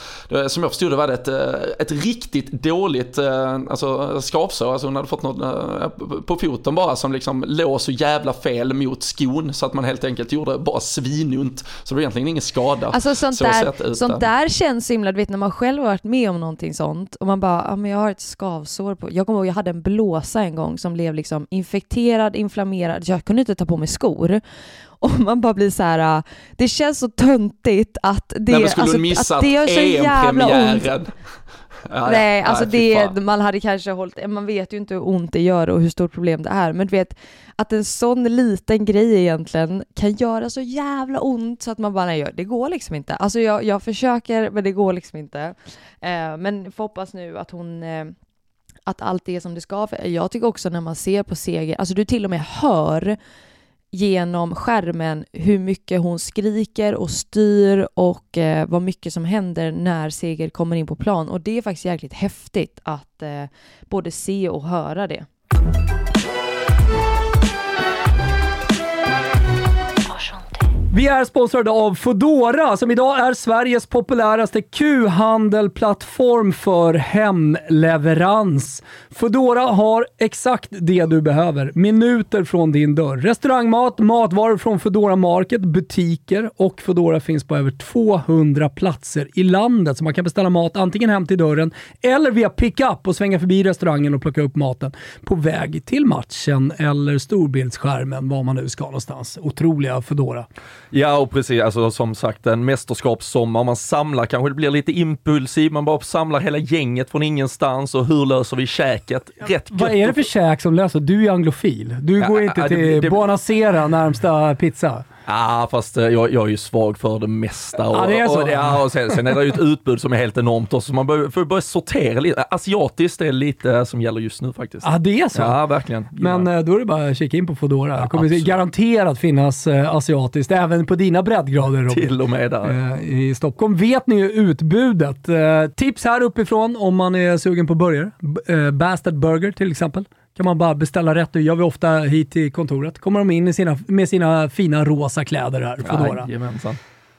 som jag förstod det var det ett, eh, ett riktigt dåligt alltså, skavsår, alltså hon hade fått något på foten bara som liksom låg så jävla fel mot skon så att man helt enkelt gjorde bara svinont. Så det var egentligen ingen skada. Alltså sånt, så där, sånt där känns himla, du vet när man själv har varit med om någonting sånt och man bara, ja men jag har ett skavsår på, jag kommer ihåg jag hade en blåsa en gång som blev liksom infekterad, inflammerad, jag kunde inte ta på mig skor och man bara blir så här, det känns så töntigt att det, Nej, alltså, att det gör så jävla ont. Ja, nej, alltså nej, det, man hade kanske hållit, man vet ju inte hur ont det gör och hur stort problem det är, men du vet att en sån liten grej egentligen kan göra så jävla ont så att man bara, nej det går liksom inte. Alltså jag, jag försöker men det går liksom inte. Eh, men får hoppas nu att hon eh, att allt är som det ska. För jag tycker också när man ser på Seger, alltså du till och med hör genom skärmen hur mycket hon skriker och styr och eh, vad mycket som händer när Seger kommer in på plan. Och det är faktiskt jäkligt häftigt att eh, både se och höra det. Vi är sponsrade av Fodora som idag är Sveriges populäraste Q-handelplattform för hemleverans. Fodora har exakt det du behöver. Minuter från din dörr. Restaurangmat, matvaror från Fodora Market, butiker och Fodora finns på över 200 platser i landet. Så man kan beställa mat antingen hem till dörren eller via pickup och svänga förbi restaurangen och plocka upp maten på väg till matchen eller storbildsskärmen, var man nu ska någonstans. Otroliga Fodora. Ja, och precis, alltså som sagt en mästerskapssommar, man samlar, kanske det blir lite impulsiv, man bara samlar hela gänget från ingenstans och hur löser vi käket? Rätt Vad är det för käk som löser? Du är anglofil. Du Ja, går inte till det- det- Buonasera närmsta pizza. Ja, fast eh, jag, jag är ju svag för det mesta. Och, Ja, det är så. Och, ja, och sen, sen är det ju ett utbud som är helt enormt också, så man bör, får börja sortera lite. Asiatiskt är lite som gäller just nu faktiskt. Ja, det är så. Ja, verkligen. Men eh, då är det bara att kika in på Foodora. Det kommer absolut. garanterat finnas eh, asiatiskt även på dina breddgrader Robin. Till och med där. I Stockholm vet ni ju utbudet. Tips här uppifrån om man är sugen på burgare. Bastard Burger till exempel. Kan man bara beställa rätt. Det gör vi ofta hit till kontoret. Kommer de in i sina, med sina fina rosa kläder här, Foodora. Jajamensan.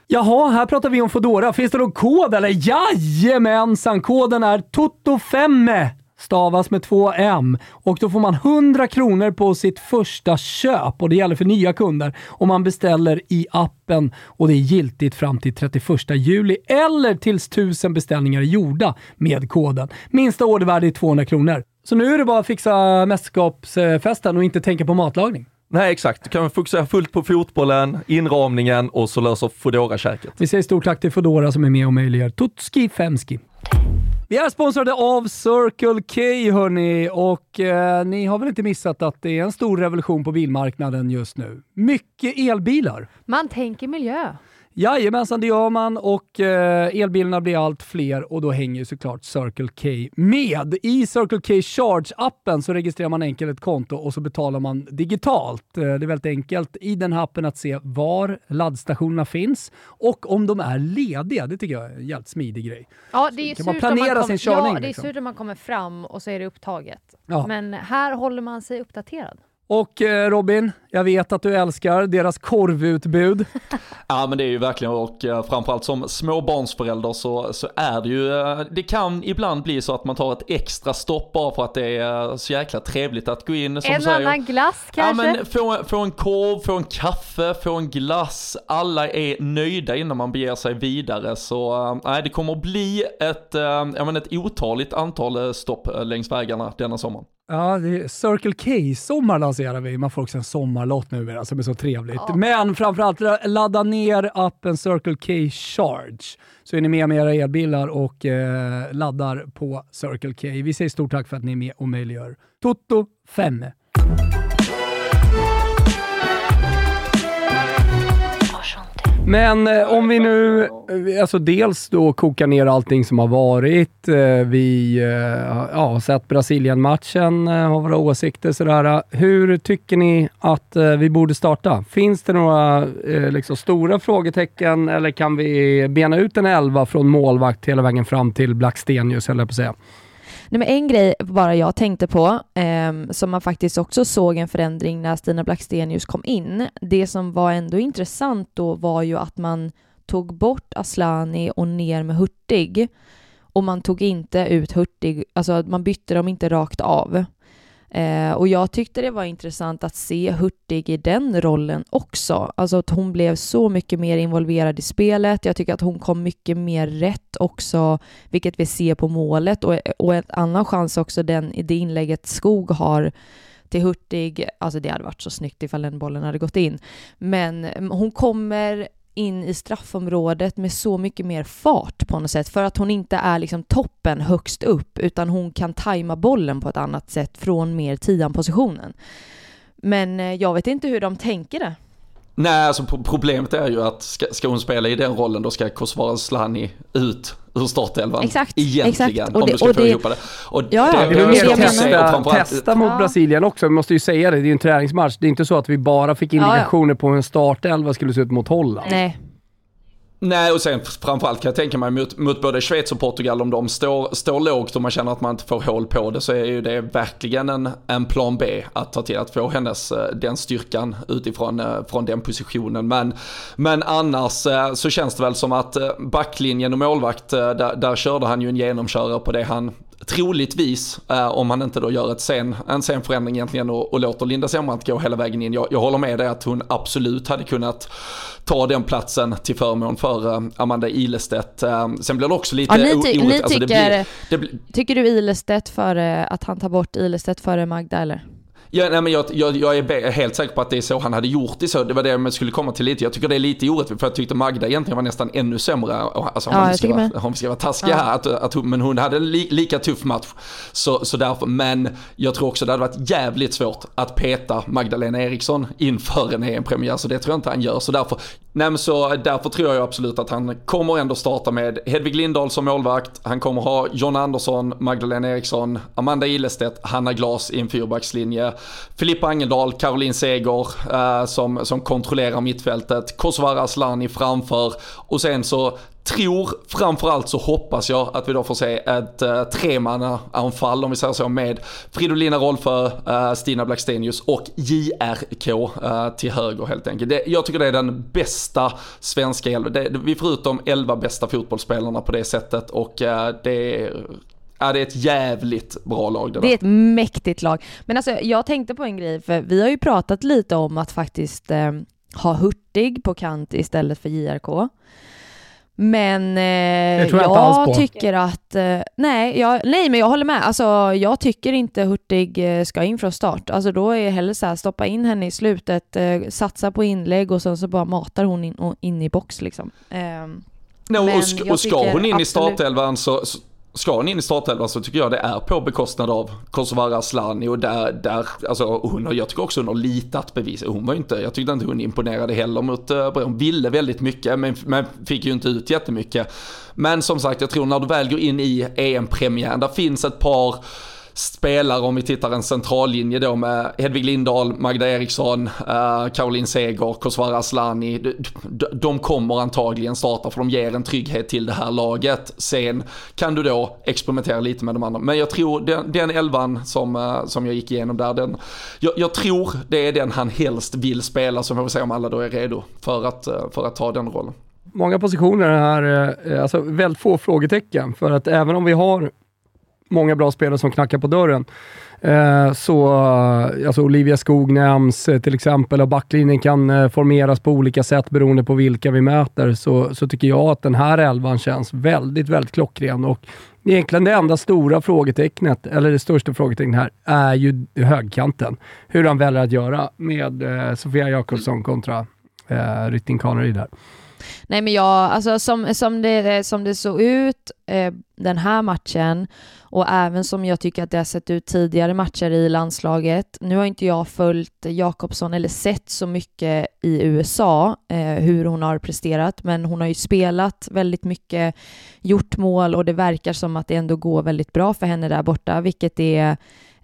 Jaha, här pratar vi om Foodora. Finns det någon kod eller? Jajamensan! Koden är TOTO5 stavas med två M och då får man 100 kronor på sitt första köp och det gäller för nya kunder om man beställer i appen och det är giltigt fram till 31 juli eller tills 1000 beställningar är gjorda med koden. Minsta ordervärde är 200 kronor. Så nu är det bara att fixa mästerskapsfesten och inte tänka på matlagning. Nej, exakt. Du kan fokusera fullt på fotbollen, inramningen och så löser Foodora käket. Vi säger stort tack till Foodora som är med och möjliggör Tutski Femski. Vi är sponsrade av Circle K hörni och eh, ni har väl inte missat att det är en stor revolution på bilmarknaden just nu. Mycket elbilar. Man tänker miljö. Jajamensan, det gör man och eh, elbilarna blir allt fler och då hänger ju såklart Circle K med. I Circle K Charge-appen så registrerar man enkelt ett konto och så betalar man digitalt. Eh, det är väldigt enkelt i den här appen att se var laddstationerna finns och om de är lediga. Det tycker jag är en jävligt smidig grej. Ja, det är Kan man planera kommer, sin körning, Ja, det är liksom? surt om man kommer fram och så är det upptaget. Ja. Men här håller man sig uppdaterad. Och eh, Robin, jag vet att du älskar deras korvutbud. Ja men det är ju verkligen och eh, framförallt som småbarnsförälder så, så är det ju, eh, det kan ibland bli så att man tar ett extra stopp bara för att det är så jäkla trevligt att gå in som en säger. annan glass Ja kanske? men få, få en korv, få en kaffe, få en glass. Alla är nöjda innan man beger sig vidare. Så nej, det kommer att bli ett, jag menar, ett otaligt antal stopp längs vägarna denna sommaren. Ja, det är Circle K-sommar lanserar vi. Man får också en sommarlott numera som är så trevligt. Men framförallt ladda ner appen Circle K Charge så är ni med med era elbilar och eh, laddar på Circle K. Vi säger stort tack för att ni är med och möjliggör Toto 5. Men eh, om vi nu, eh, alltså dels då kokar ner allting som har varit. Eh, vi eh, ja, har sett Brasilien-matchen, eh, har våra åsikter sådär. Hur tycker ni att eh, vi borde starta? Finns det några liksom stora frågetecken eller kan vi bena ut en elva från målvakt hela vägen fram till Blackstenius, höll jag på att säga? Nej, men en grej bara jag tänkte på, eh, som man faktiskt också såg en förändring när Stina Blackstenius kom in. Det som var ändå intressant då var ju att man tog bort Aslani och ner med Hurtig. Och man tog inte ut Hurtig, alltså man bytte dem inte rakt av. Eh, och jag tyckte det var intressant att se Hurtig i den rollen också. Alltså att hon blev så mycket mer involverad i spelet. Jag tycker att hon kom mycket mer rätt också, vilket vi ser på målet. Och, och en annan chans också, den, i det inlägget Skog har till Hurtig, alltså det hade varit så snyggt ifall den bollen hade gått in. Men mm, hon kommer in i straffområdet med så mycket mer fart på något sätt för att hon inte är liksom toppen högst upp utan hon kan tajma bollen på ett annat sätt från mer tian-positionen. Men eh, jag vet inte hur de tänker det. Nej, alltså problemet är ju att ska, ska hon spela i den rollen då ska Kosovare Slani ut ur startelvan. Exakt, Egentligen, exakt. Och om det- du ska och få det- ihop det. Och Ja, ja, Det är det det säger, testa, testa mot Ja. Brasilien också. Vi måste ju säga det, det är ju en träningsmatch. Det är inte så att vi bara fick Ja, ja. indikationer på hur en startelva skulle se ut mot Holland. Nej, Nej, och sen framförallt kan jag tänka mig mot, mot både Schweiz och Portugal, om de står, står lågt och man känner att man inte får hål på det, så är ju det verkligen en, en plan B att ta till, att få hennes, eh, den styrkan utifrån eh, från den positionen. Men, men annars eh, så känns det väl som att backlinjen och målvakt, där, där körde han ju en genomkörare på det han troligtvis, eh, om han inte då gör ett sen, en sen förändring egentligen och, och låter Linda Sembrant gå hela vägen in. Jag, jag håller med dig att hon absolut hade kunnat ta den platsen till förmån för eh, Amanda Ilestedt. Eh, sen blir det också lite ja, ni, ty- ni alltså det tycker, blir- det blir, tycker du Ilestedt före, att han tar bort Ilestedt före Magda eller? Ja, nej, men jag, jag, jag är helt säker på att det är så han hade gjort det så. Det var det jag skulle komma till lite. Jag tycker det är lite orättvist för jag tyckte Magda egentligen var nästan ännu sämre. Alltså, om, Ja, vi ska vara, om vi ska vara taskiga Ja. här. Att, att, men hon hade en li, lika tuff match. Så, så därför, men jag tror också det hade varit jävligt svårt att peta Magdalena Eriksson inför en EM-premiär. Så det tror jag inte han gör. Så därför, nej, men så därför tror jag absolut att han kommer ändå starta med Hedvig Lindahl som målvakt. Han kommer ha John Andersson, Magdalena Eriksson, Amanda Ilestedt, Hanna Glas i en fyrbackslinje. Filippa Angeldal, Caroline Seger eh, som, som kontrollerar mittfältet. Kosovare Asllani framför. Och sen så tror, framförallt så hoppas jag att vi då får se ett uh, tremannaanfall om vi säger så med Fridolina Rolfö, uh, Stina Blackstenius och JRK uh, eh, till höger helt enkelt. Det, jag tycker det är den bästa svenska elvan. Det- Vi får ut de elva bästa fotbollsspelarna på det sättet och uh, det är Ja, det är ett jävligt bra lag det Det är ett mäktigt lag. Men alltså, jag tänkte på en grej, för vi har ju pratat lite om att faktiskt eh, ha Hurtig på kant istället för JRK. Men eh, jag på. tycker att... Eh, nej, jag, nej, men jag håller med. Alltså, jag tycker inte Hurtig eh, ska in från start. Alltså, då är det hellre så här, stoppa in henne i slutet, eh, satsa på inlägg och sen så bara matar hon in, och in i box liksom. Ehm, No, och, ska, jag och ska hon in i absolut- startelvan så, så, ska hon in i startelvan så tycker jag det är på bekostnad av Kosovare Asllani och där, där alltså hon har, jag tycker också hon har litat bevis. Hon var inte, jag tyckte inte hon imponerade heller mot uh, Hon ville väldigt mycket men, men fick ju inte ut jättemycket. Men som sagt, jag tror när du väl går in i EM-premiären, där finns ett par spelare om vi tittar en centrallinje då med Hedvig Lindahl, Magda Eriksson, eh, Caroline Seger, Kosovare Asllani. De, de, kommer antagligen starta för de ger en trygghet till det här laget. Sen kan du då experimentera lite med de andra. Men jag tror den, den elvan som, eh, som jag gick igenom där, den, jag, jag, tror det är den han helst vill spela, så får vi se om alla då är redo för att, eh, för att ta den rollen många positioner här, alltså väldigt få frågetecken. För att även om vi har många bra spelare som knackar på dörren. Eh, så, eh, alltså Olivia Skog nämns eh, till exempel och backlinjen kan eh, formeras på olika sätt beroende på vilka vi möter. Så, så tycker jag att den här elvan känns väldigt, väldigt klockren. Och egentligen det enda stora frågetecknet, eller det största frågetecknet här, är ju högkanten. Hur han väljer att göra med eh, Sofia Jakobsson kontra eh, Rytting Kaneryd där. Nej men jag, alltså som, som, det, som det såg ut eh, den här matchen och även som jag tycker att det har sett ut tidigare matcher i landslaget. Nu har inte jag följt Jakobsson eller sett så mycket i USA eh, hur hon har presterat, men hon har ju spelat väldigt mycket, gjort mål och det verkar som att det ändå går väldigt bra för henne där borta, vilket är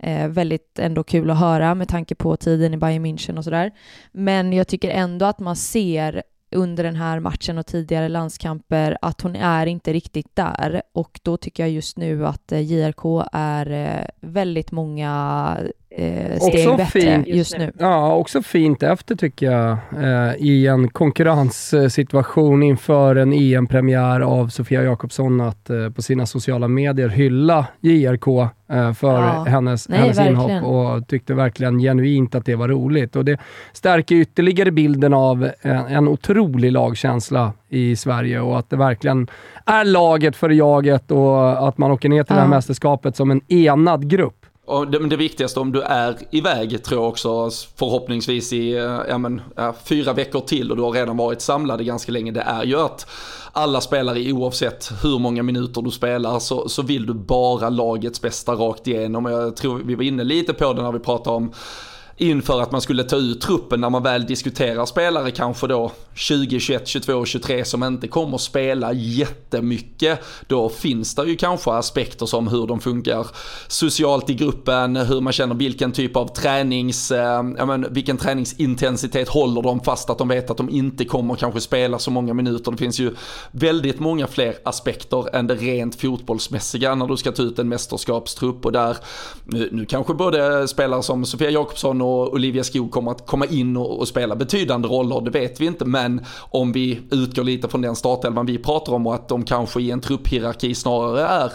Eh, väldigt ändå kul att höra med tanke på tiden i Bayern München och sådär. Men jag tycker ändå att man ser under den här matchen och tidigare landskamper att hon är inte riktigt där. Och då tycker jag just nu att eh, JRK är eh, väldigt många eh, steg också bättre fint, just nu. Ja, också fint efter tycker jag eh, i en konkurrenssituation inför en EM-premiär av Sofia Jakobsson att eh, på sina sociala medier hylla JRK eh, för ja. hennes, Nej, hennes inhopp och tyckte verkligen genuint att det var roligt. Och det stärker ytterligare bilden av en, en otrolig lagkänsla i Sverige och att det verkligen är laget för jaget och att man åker ner till ja. det här mästerskapet som en enad grupp. Och det, det, viktigaste om du är iväg tror jag också förhoppningsvis i eh, ja, men, ja, fyra veckor till och du har redan varit samlade ganska länge. Det är ju att alla spelare oavsett hur många minuter du spelar så, så vill du bara lagets bästa rakt igenom. Jag tror vi var inne lite på det när vi pratade om inför att man skulle ta ut truppen när man väl diskuterar spelare kanske då 20, 21, 22, 23 som inte kommer spela jättemycket. Då finns det ju kanske aspekter som hur de funkar socialt i gruppen, hur man känner vilken typ av tränings, eh, men, vilken träningsintensitet håller de fast att de vet att de inte kommer kanske spela så många minuter. Det finns ju väldigt många fler aspekter än det rent fotbollsmässiga när du ska ta ut en mästerskapstrupp och där nu, nu kanske både spelare som Sofia Jakobsson och och Olivia Skog kommer att komma in och, och, spela betydande roller, det vet vi inte. Men om vi utgår lite från den startelvan vi pratar om och att de kanske i en trupphierarki snarare är,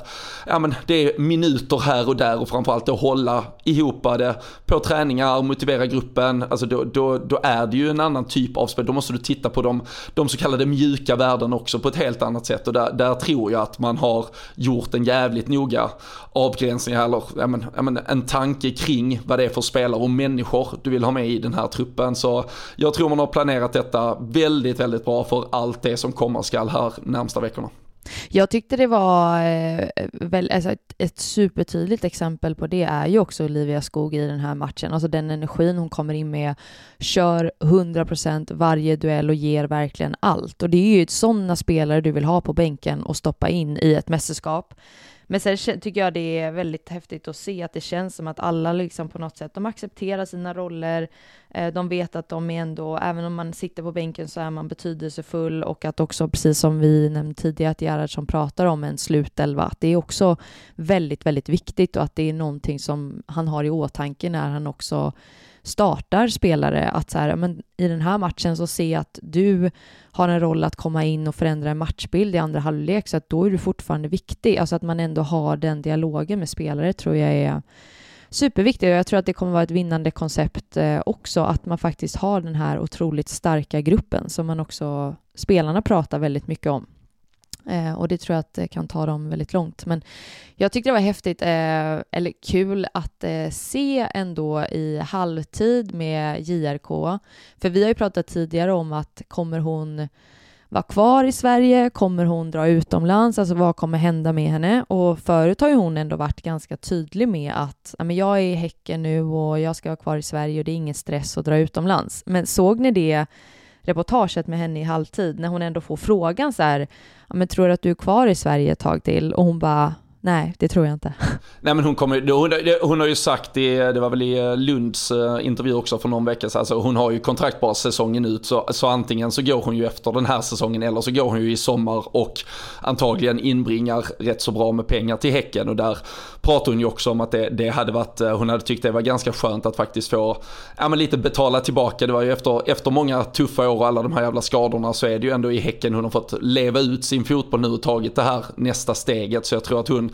ja men det är minuter här och där och framförallt att hålla ihop det på träningar, motivera gruppen, alltså då, då, då är det ju en annan typ av spel. Då måste du titta på de, de så kallade mjuka värdena också på ett helt annat sätt och där, där tror jag att man har gjort en jävligt noga avgränsning eller ja men, ja men en tanke kring vad det är för spelare och människor människor du vill ha med i den här truppen. Så jag tror man har planerat detta väldigt, väldigt bra för allt det som komma skall här närmsta veckorna. Jag tyckte det var eh, väl, alltså ett, ett supertydligt exempel på det är ju också Olivia Skog i den här matchen. Alltså den energin hon kommer in med, kör 100% varje duell och ger verkligen allt. Och det är ju sådana spelare du vill ha på bänken och stoppa in i ett mästerskap. Men sen tycker jag det är väldigt häftigt att se att det känns som att alla liksom på något sätt, de accepterar sina roller, eh, de vet att de är ändå, även om man sitter på bänken så är man betydelsefull och att också, precis som vi nämnde tidigare, att Gerhardsson pratar om en slutelva, att det är också väldigt, väldigt viktigt och att det är någonting som han har i åtanke när han också startar spelare att så här, men i den här matchen så ser jag att du har en roll att komma in och förändra en matchbild i andra halvlek så att då är du fortfarande viktig. Alltså att man ändå har den dialogen med spelare tror jag är superviktigt och jag tror att det kommer vara ett vinnande koncept eh, också att man faktiskt har den här otroligt starka gruppen som man också spelarna pratar väldigt mycket om. Eh, och det tror jag att det kan ta dem väldigt långt. Men jag tyckte det var häftigt, eh, eller kul, att eh, se ändå i halvtid med JRK. För vi har ju pratat tidigare om att kommer hon vara kvar i Sverige? Kommer hon dra utomlands? Alltså vad kommer hända med henne? Och förut har ju hon ändå varit ganska tydlig med att jag är i Häcken nu och jag ska vara kvar i Sverige och det är ingen stress att dra utomlands. Men såg ni det reportaget med henne i halvtid när hon ändå får frågan så här, men tror du att du är kvar i Sverige ett tag till? Och hon bara, Nej, det tror jag inte. Nej men hon kommer hon, hon har ju sagt det, det var väl i eh, Lunds eh, intervju också för någon vecka sedan, alltså hon har ju kontrakt bara säsongen ut. Så, så antingen så går hon ju efter den här säsongen eller så går hon ju i sommar och antagligen inbringar rätt så bra med pengar till Häcken. Och där pratar hon ju också om att det, det hade varit, eh, hon hade tyckt det var ganska skönt att faktiskt få, ja men lite betala tillbaka. Det var ju efter, efter många tuffa år och alla de här jävla skadorna så är det ju ändå i Häcken hon har fått leva ut sin fotboll nu och tagit det här nästa steget. Så jag tror att hon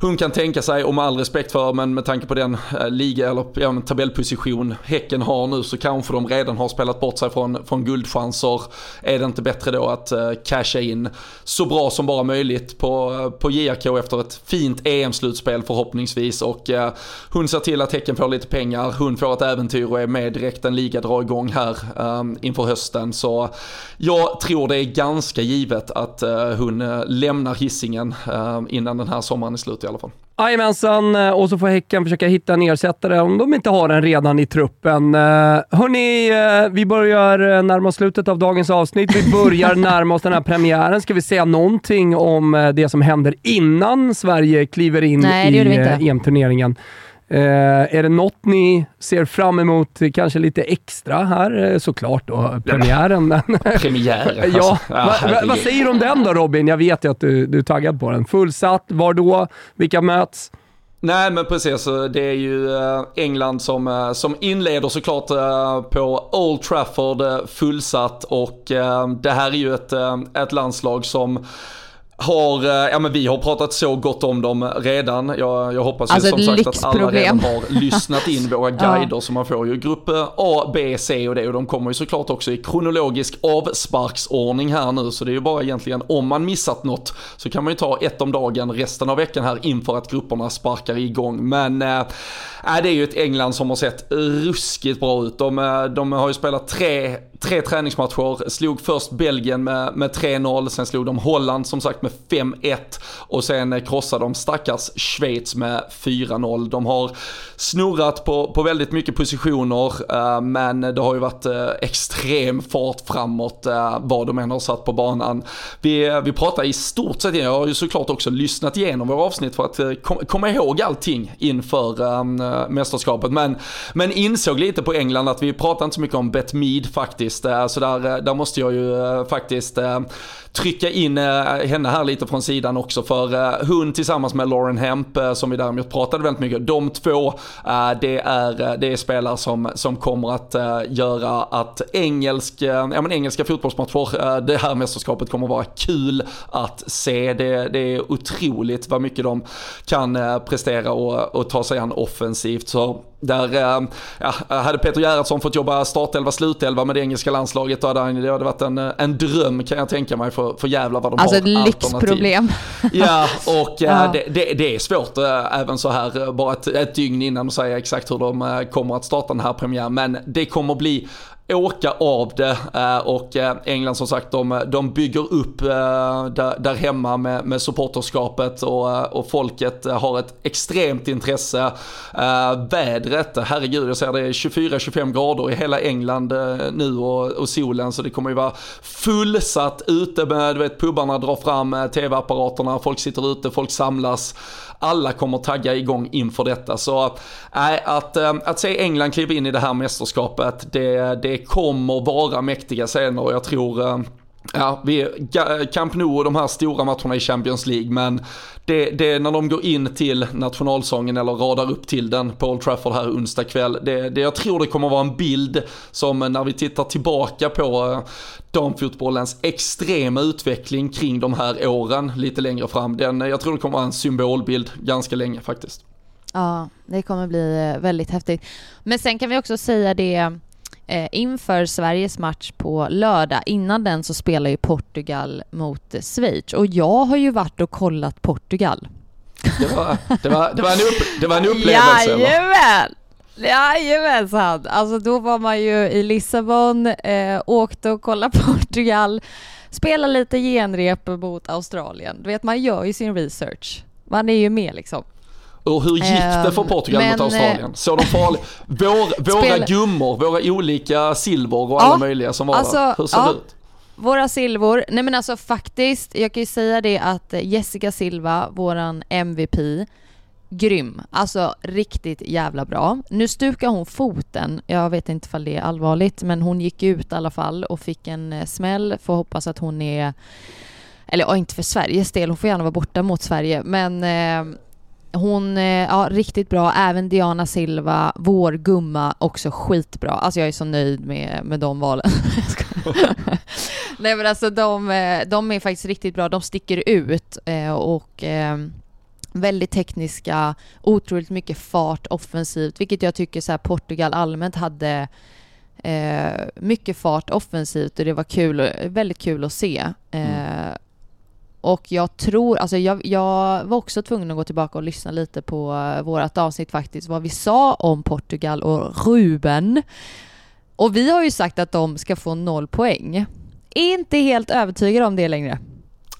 hon kan tänka sig, och med all respekt för, men med tanke på den eh, liga eller ja, tabellposition Häcken har nu så kanske de redan har spelat bort sig från, från guldchanser. Är det inte bättre då att eh, casha in så bra som bara möjligt på, eh, på JRK efter ett fint EM-slutspel förhoppningsvis och eh, hon ser till att Häcken får lite pengar, hon får ett äventyr och är med direkt en liga drar igång här eh, inför hösten. Så jag tror det är ganska givet att eh, hon lämnar hissingen innan den här sommaren är slut i alla fall. Jajamensan, eh, och så får Häcken försöka hitta en ersättare om de inte har en redan i truppen. Eh, hörni, eh, vi börjar närma oss slutet av dagens avsnitt. Vi börjar närma oss den här premiären. Ska vi säga någonting om det som händer innan Sverige kliver in Nej, i EM-turneringen? Eh, är det något ni ser fram emot kanske lite extra här? Eh, såklart då, premiären. Premiären? ja. Alltså. Va, va, vad säger du om den då Robin? Jag vet ju att du, du är taggad på den. Fullsatt, var då? Vilka möts? Nej men precis, det är ju eh, England som, eh, som inleder såklart på Old Trafford fullsatt och det här är ju ett, ett landslag som har, eh, ja men vi har pratat så gott om dem redan. Jag, jag hoppas alltså ju som sagt att alla redan har lyssnat in våra guider ja. så man får ju grupp A, B, C och D och de kommer ju såklart också i kronologisk avsparksordning här nu så det är ju bara egentligen om man missat något så kan man ju ta ett om dagen resten av veckan här inför att grupperna sparkar igång. Men äh, det är ju ett England som har sett ruskigt bra ut. De, eh, de har ju spelat tre tre träningsmatcher, slog först Belgien med, med 3-0, sen slog de Holland som sagt med 5-1 och sen krossar de stackars Schweiz med 4-0. De har snurrat på, på väldigt mycket positioner eh, men det har ju varit eh, extrem fart framåt eh, vad de än har satt på banan. Vi, vi pratar i stort sett, jag har ju såklart också lyssnat igenom våra avsnitt för att kom, komma ihåg allting inför mästerskapet men, men insåg lite på England att vi pratar inte så mycket om Bet Mead faktiskt. Så där, där måste jag ju faktiskt trycka in eh, henne här lite från sidan också för eh, hon tillsammans med Lauren Hemp eh, som vi däremot pratade väldigt mycket. De två, det är, det är spelare som, som kommer att göra att engelsk, ja, men engelska fotbollsmatcher, det här mästerskapet kommer att vara kul att se. Det, det är otroligt vad mycket de kan prestera och, och ta sig an offensivt. Så där ja, hade Peter Gerhardsson fått jobba startelva, slutelva med det engelska landslaget då hade det hade varit en, en dröm kan jag tänka mig för, för jävla vad de alltså har Alltså ett lyxproblem. Ja, och ja. Det, det, det, är svårt även så här bara ett, ett dygn innan att säga exakt hur de kommer att starta den här premiären. Men det kommer bli åka av det eh, och eh, England som sagt de, de bygger upp eh, där, där hemma med, med supporterskapet och, och folket har ett extremt intresse. Vädret, herregud jag ser det är 24-25 grader i hela England nu och, och solen så det kommer ju vara fullsatt ute med, du vet pubarna drar fram tv-apparaterna, folk sitter ute, folk samlas alla kommer tagga igång inför detta. Så äh, att, äh, att se England kliva in i det här mästerskapet, det, det kommer vara mäktiga scener och jag tror äh, Ja, vi, Camp Nou och de här stora matcherna i Champions League, men det, det när de går in till nationalsången eller radar upp till den på Old Trafford här onsdag kväll. Det, det, jag tror det kommer vara en bild som eh, när vi tittar tillbaka på eh, damfotbollens extrema utveckling kring de här åren lite längre fram. Den, eh, jag tror det kommer vara en symbolbild ganska länge faktiskt. Ja, det kommer bli väldigt häftigt. Men sen kan vi också säga det eh, inför Sveriges match på lördag. Innan den så spelar ju Portugal mot Schweiz och jag har ju varit och kollat Portugal. Det var, det var, det var, en, upp, det var en upplevelse Jajamän! Jajamensan! Alltså då var man ju i Lissabon, eh, åkte och kollade Portugal spela lite genrep mot Australien. Du vet, man gör ju sin research. Man är ju med liksom. Och hur gick det för Ehm, Portugal mot men, Australien? Så de farliga? Vår, våra Spel- gummor, våra olika silver och alla Ja, möjliga som var alltså, där. Hur såg ja. det ut? Våra silvor, nej men alltså faktiskt, jag kan ju säga det att Jessica Silva, våran MVP, grym. Alltså riktigt jävla bra. Nu stukar hon foten, jag vet inte ifall det är allvarligt, men hon gick ut i alla fall och fick en eh, smäll. Får hoppas att hon är, eller ja, inte för Sveriges del, hon får gärna vara borta mot Sverige, men eh, hon, eh, ja riktigt bra. Även Diana Silva, vår gumma, också skitbra. Alltså jag är så nöjd med, med de valen. Nej men alltså de, eh, de är faktiskt riktigt bra. De sticker ut eh, och eh, väldigt tekniska, otroligt mycket fart offensivt, vilket jag tycker så Portugal allmänt hade eh, mycket fart offensivt och det var kul, väldigt kul att se. Eh, och jag tror, alltså jag, jag var också tvungen att gå tillbaka och lyssna lite på uh, vårt avsnitt faktiskt, vad vi sa om Portugal och Ruben. Och vi har ju sagt att de ska få noll poäng. Är inte helt övertygad om det längre,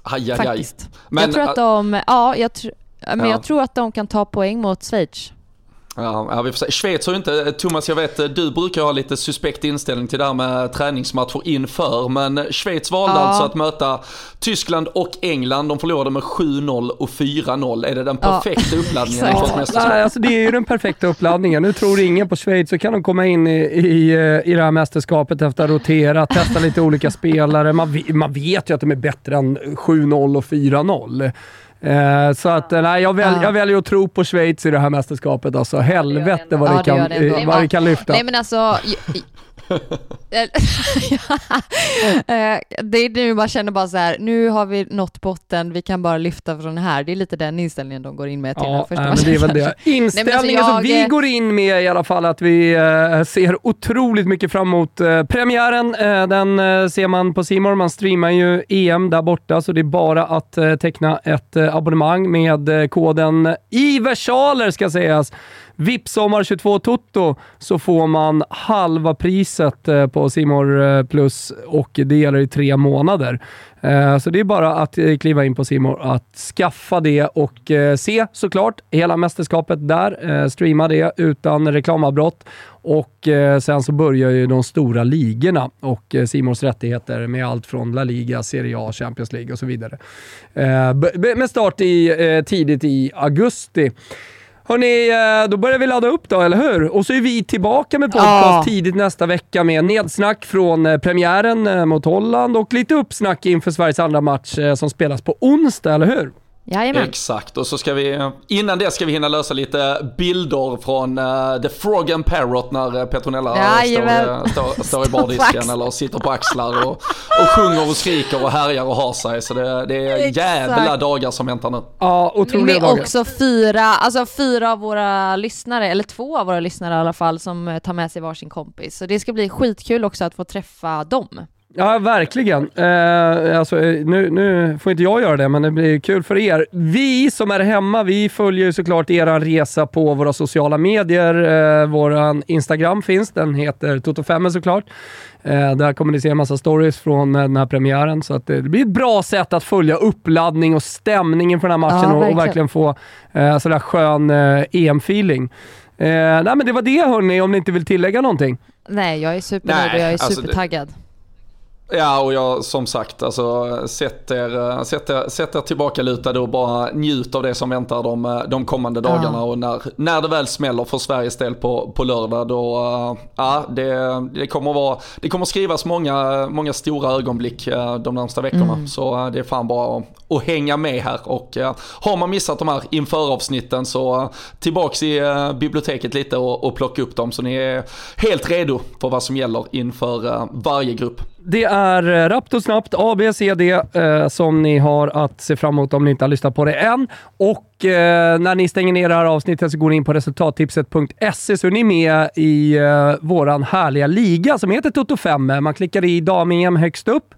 Aj, aj, aj. faktiskt. Men, jag tror att de, ja, jag, tr- men Ja. jag tror att de kan ta poäng mot Schweiz. Ja, ja, vi får se. Schweiz har ju inte, Thomas jag vet du brukar ha lite suspekt inställning till det här med träningsmatcher inför, men Schweiz valde Ja. alltså att möta Tyskland och England. De förlorade med 7-0 och 4-0. Är det den Ja, perfekta uppladdningen exakt. inför ett mästerskap? Nej, alltså det är ju den perfekta uppladdningen. Nu tror ingen på Schweiz, så kan de komma in i, i, i det här mästerskapet efter att ha roterat, testa lite olika spelare. Man, man vet ju att de är bättre än 7-0 och 4-0. Eh, så att, eh, nej, jag, väl, Ja. jag väljer att tro på Schweiz i det här mästerskapet. Alltså, helvete vad Ja, det det kan, det eh, vad det kan lyfta. Nej men alltså... Eh, det är nu man känner bara så här, nu har vi nått botten, vi kan bara lyfta från här. Det är lite den inställningen de går in med till den Ja, första nej, men det är det. Inställningen Nej, alltså som vi jag- går in med i alla fall att vi eh, ser otroligt mycket fram emot eh, premiären. Eh, den ser man på Simor. Man streamar ju EM där borta, så det är bara att teckna ett abonnemang med koden i versaler ska sägas. Vips, Sommar 22 Toto så får man halva priset eh, på Simor eh, Plus och det gäller i tre månader. Eh, så det är bara att kliva in på Simor att skaffa det och se såklart hela mästerskapet där. Streama det utan reklamavbrott och sen så börjar ju de stora ligorna och Simors rättigheter med allt från La Liga, Serie A, Champions League och så vidare. Med start i, tidigt i augusti. Hörni, eh, då börjar vi ladda upp då, eller hur? Och så är vi tillbaka med podcast Ja. tidigt nästa vecka med nedsnack från eh, premiären eh, mot Holland och lite uppsnack inför Sveriges andra match som spelas på onsdag, eller hur? Jajamän. Exakt, och så ska vi, innan det ska vi hinna lösa lite bilder från uh, The Frog and Parrot när uh, Petronella står, Jajamän. eh, står, står i bardisken eller sitter på axlar och, och sjunger och skriker och härjar och har sig. Så det, det är Exakt. jävla dagar som väntar nu. Ja, otroliga dagar. också fyra, alltså fyra av våra lyssnare, eller två av våra lyssnare i alla fall, som eh, tar med sig varsin kompis. Så det ska bli skitkul också att få träffa dem. Ja, verkligen. Eh, alltså, eh, nu, nu får inte jag göra det, men det blir kul för er. Vi som är hemma, vi följer ju såklart er resa på våra sociala medier. Eh, våran Instagram finns, den heter Toto5 såklart. Eh, där kommer ni se en massa stories från eh, den här premiären, så att eh, det blir ett bra sätt att följa uppladdning och stämningen för den här matchen Ja, och, och verkligen. verkligen få eh, sådär skön eh, EM-feeling. Eh, nej men det var det hörni, om ni inte vill tillägga någonting. Nej, jag är supernöjd och jag är alltså det- supertaggad. Ja, och jag som sagt, alltså, sätt, er, sätt, er, sätt er tillbaka lutade och bara njut av det som väntar de, de kommande Ja. dagarna. Och när, när det väl smäller för Sveriges del på, på lördag, då, uh, ja, det, det, kommer vara, det kommer skrivas många, många stora ögonblick uh, de närmsta veckorna. Mm. Så uh, det är fan bara att, att hänga med här. Och har man missat de här införavsnitten så tillbaks i biblioteket lite och, och plocka upp dem så ni är helt redo för vad som gäller inför varje grupp. Det är eh, rappt och snabbt A, B, C, D eh, som ni har att se fram emot om ni inte har lyssnat på det än. Och eh, när ni stänger ner det här avsnittet så går ni in på resultattipset.se så är ni med i eh, våran härliga liga som heter Toto 5. Man klickar i dam-EM högst upp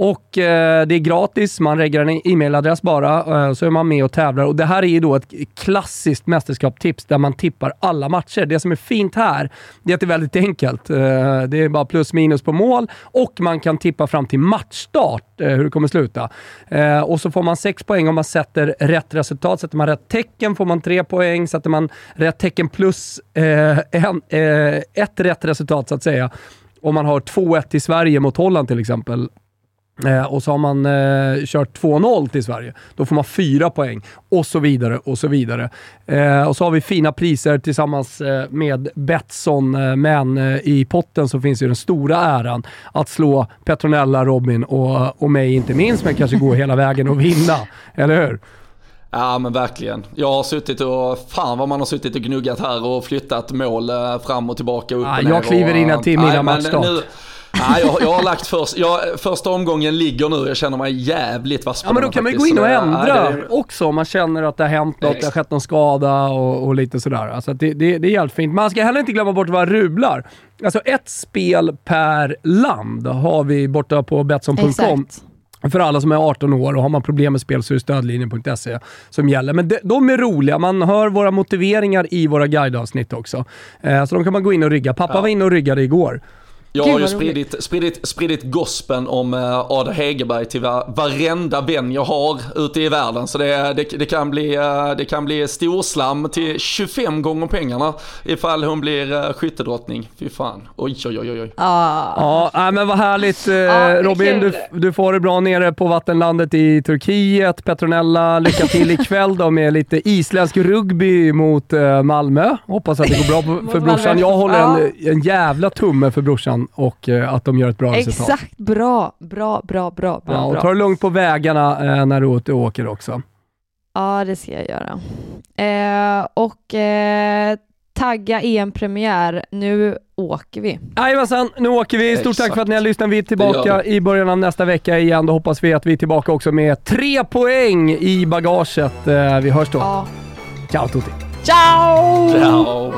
och eh, det är gratis, man reggar en e-mailadress bara, eh, så är man med och tävlar. Och det här är ju då ett klassiskt mästerskapstips där man tippar alla matcher. Det som är fint här, det är att det är väldigt enkelt. Eh, det är bara plus minus på mål och man kan tippa fram till matchstart eh, hur det kommer sluta. Eh, och så får man sex poäng om man sätter rätt resultat. Sätter man rätt tecken får man tre poäng. Sätter man rätt tecken plus eh, en, eh, ett rätt resultat så att säga, om man har 2-1 i Sverige mot Holland till exempel, Eh, och så har man eh, kört 2-0 till Sverige. Då får man fyra poäng och så vidare och så vidare. Eh, och så har vi fina priser tillsammans eh, med Betsson, eh, men eh, i potten så finns ju den stora äran att slå Petronella, Robin och, och mig inte minst, men kanske gå hela vägen och vinna. Eller hur? Ja men verkligen. Jag har suttit och, fan vad man har suttit och gnuggat här och flyttat mål fram och tillbaka, upp Ja, och ner. jag kliver in en timme innan matchstart. Nej, jag, jag har lagt först, jag, första omgången ligger nu, jag känner mig jävligt vass på Ja men då kan man ju gå in och ändra nej, det- också om man känner att det har hänt något, det har skett någon skada och, och lite sådär. Alltså det, det, det är jävligt fint. Man ska heller inte glömma bort vad rublar. Alltså ett spel per land har vi borta på Betsson.com. Exakt. För alla som är 18 år och har man problem med spel så är det stödlinjen.se som gäller. Men de, de är roliga. Man hör våra motiveringar i våra guideavsnitt också. Eh, så de kan man gå in och rygga. Pappa Ja. var inne och ryggade igår. Jag Gud, har ju spridit, spridit, spridit gospen om uh, Ada Hegerberg till va, varenda vän jag har ute i världen. Så det, det, det, kan bli, eh, det kan bli storslam till 25 gånger pengarna ifall hon blir uh, skyttedrottning. Fy fan. Oj, oj, oj, oj. Ja. Ja, men vad härligt. Eh, Robin, du, du får det bra nere på vattenlandet i Turkiet. Petronella, lycka till ikväll då med lite isländsk rugby mot eh, Malmö. Hoppas att det går bra för brorsan. Jag håller en, en jävla tumme för brorsan och eh, att de gör ett bra resultat. Exakt, bra, bra, bra, bra, bra. Ja, och ta det lugnt på vägarna eh, när du åker också. Ja, det ska jag göra. Eh, och eh, tagga EM-premiär. Nu åker vi. Jajamensan, nu åker vi. Stort tack Exakt. för att ni har lyssnat. Vi är tillbaka i början av nästa vecka igen. Då hoppas vi att vi är tillbaka också med tre poäng i bagaget. Eh, Vi hörs då. Ja. Ciao tutti! Ciao! Ciao!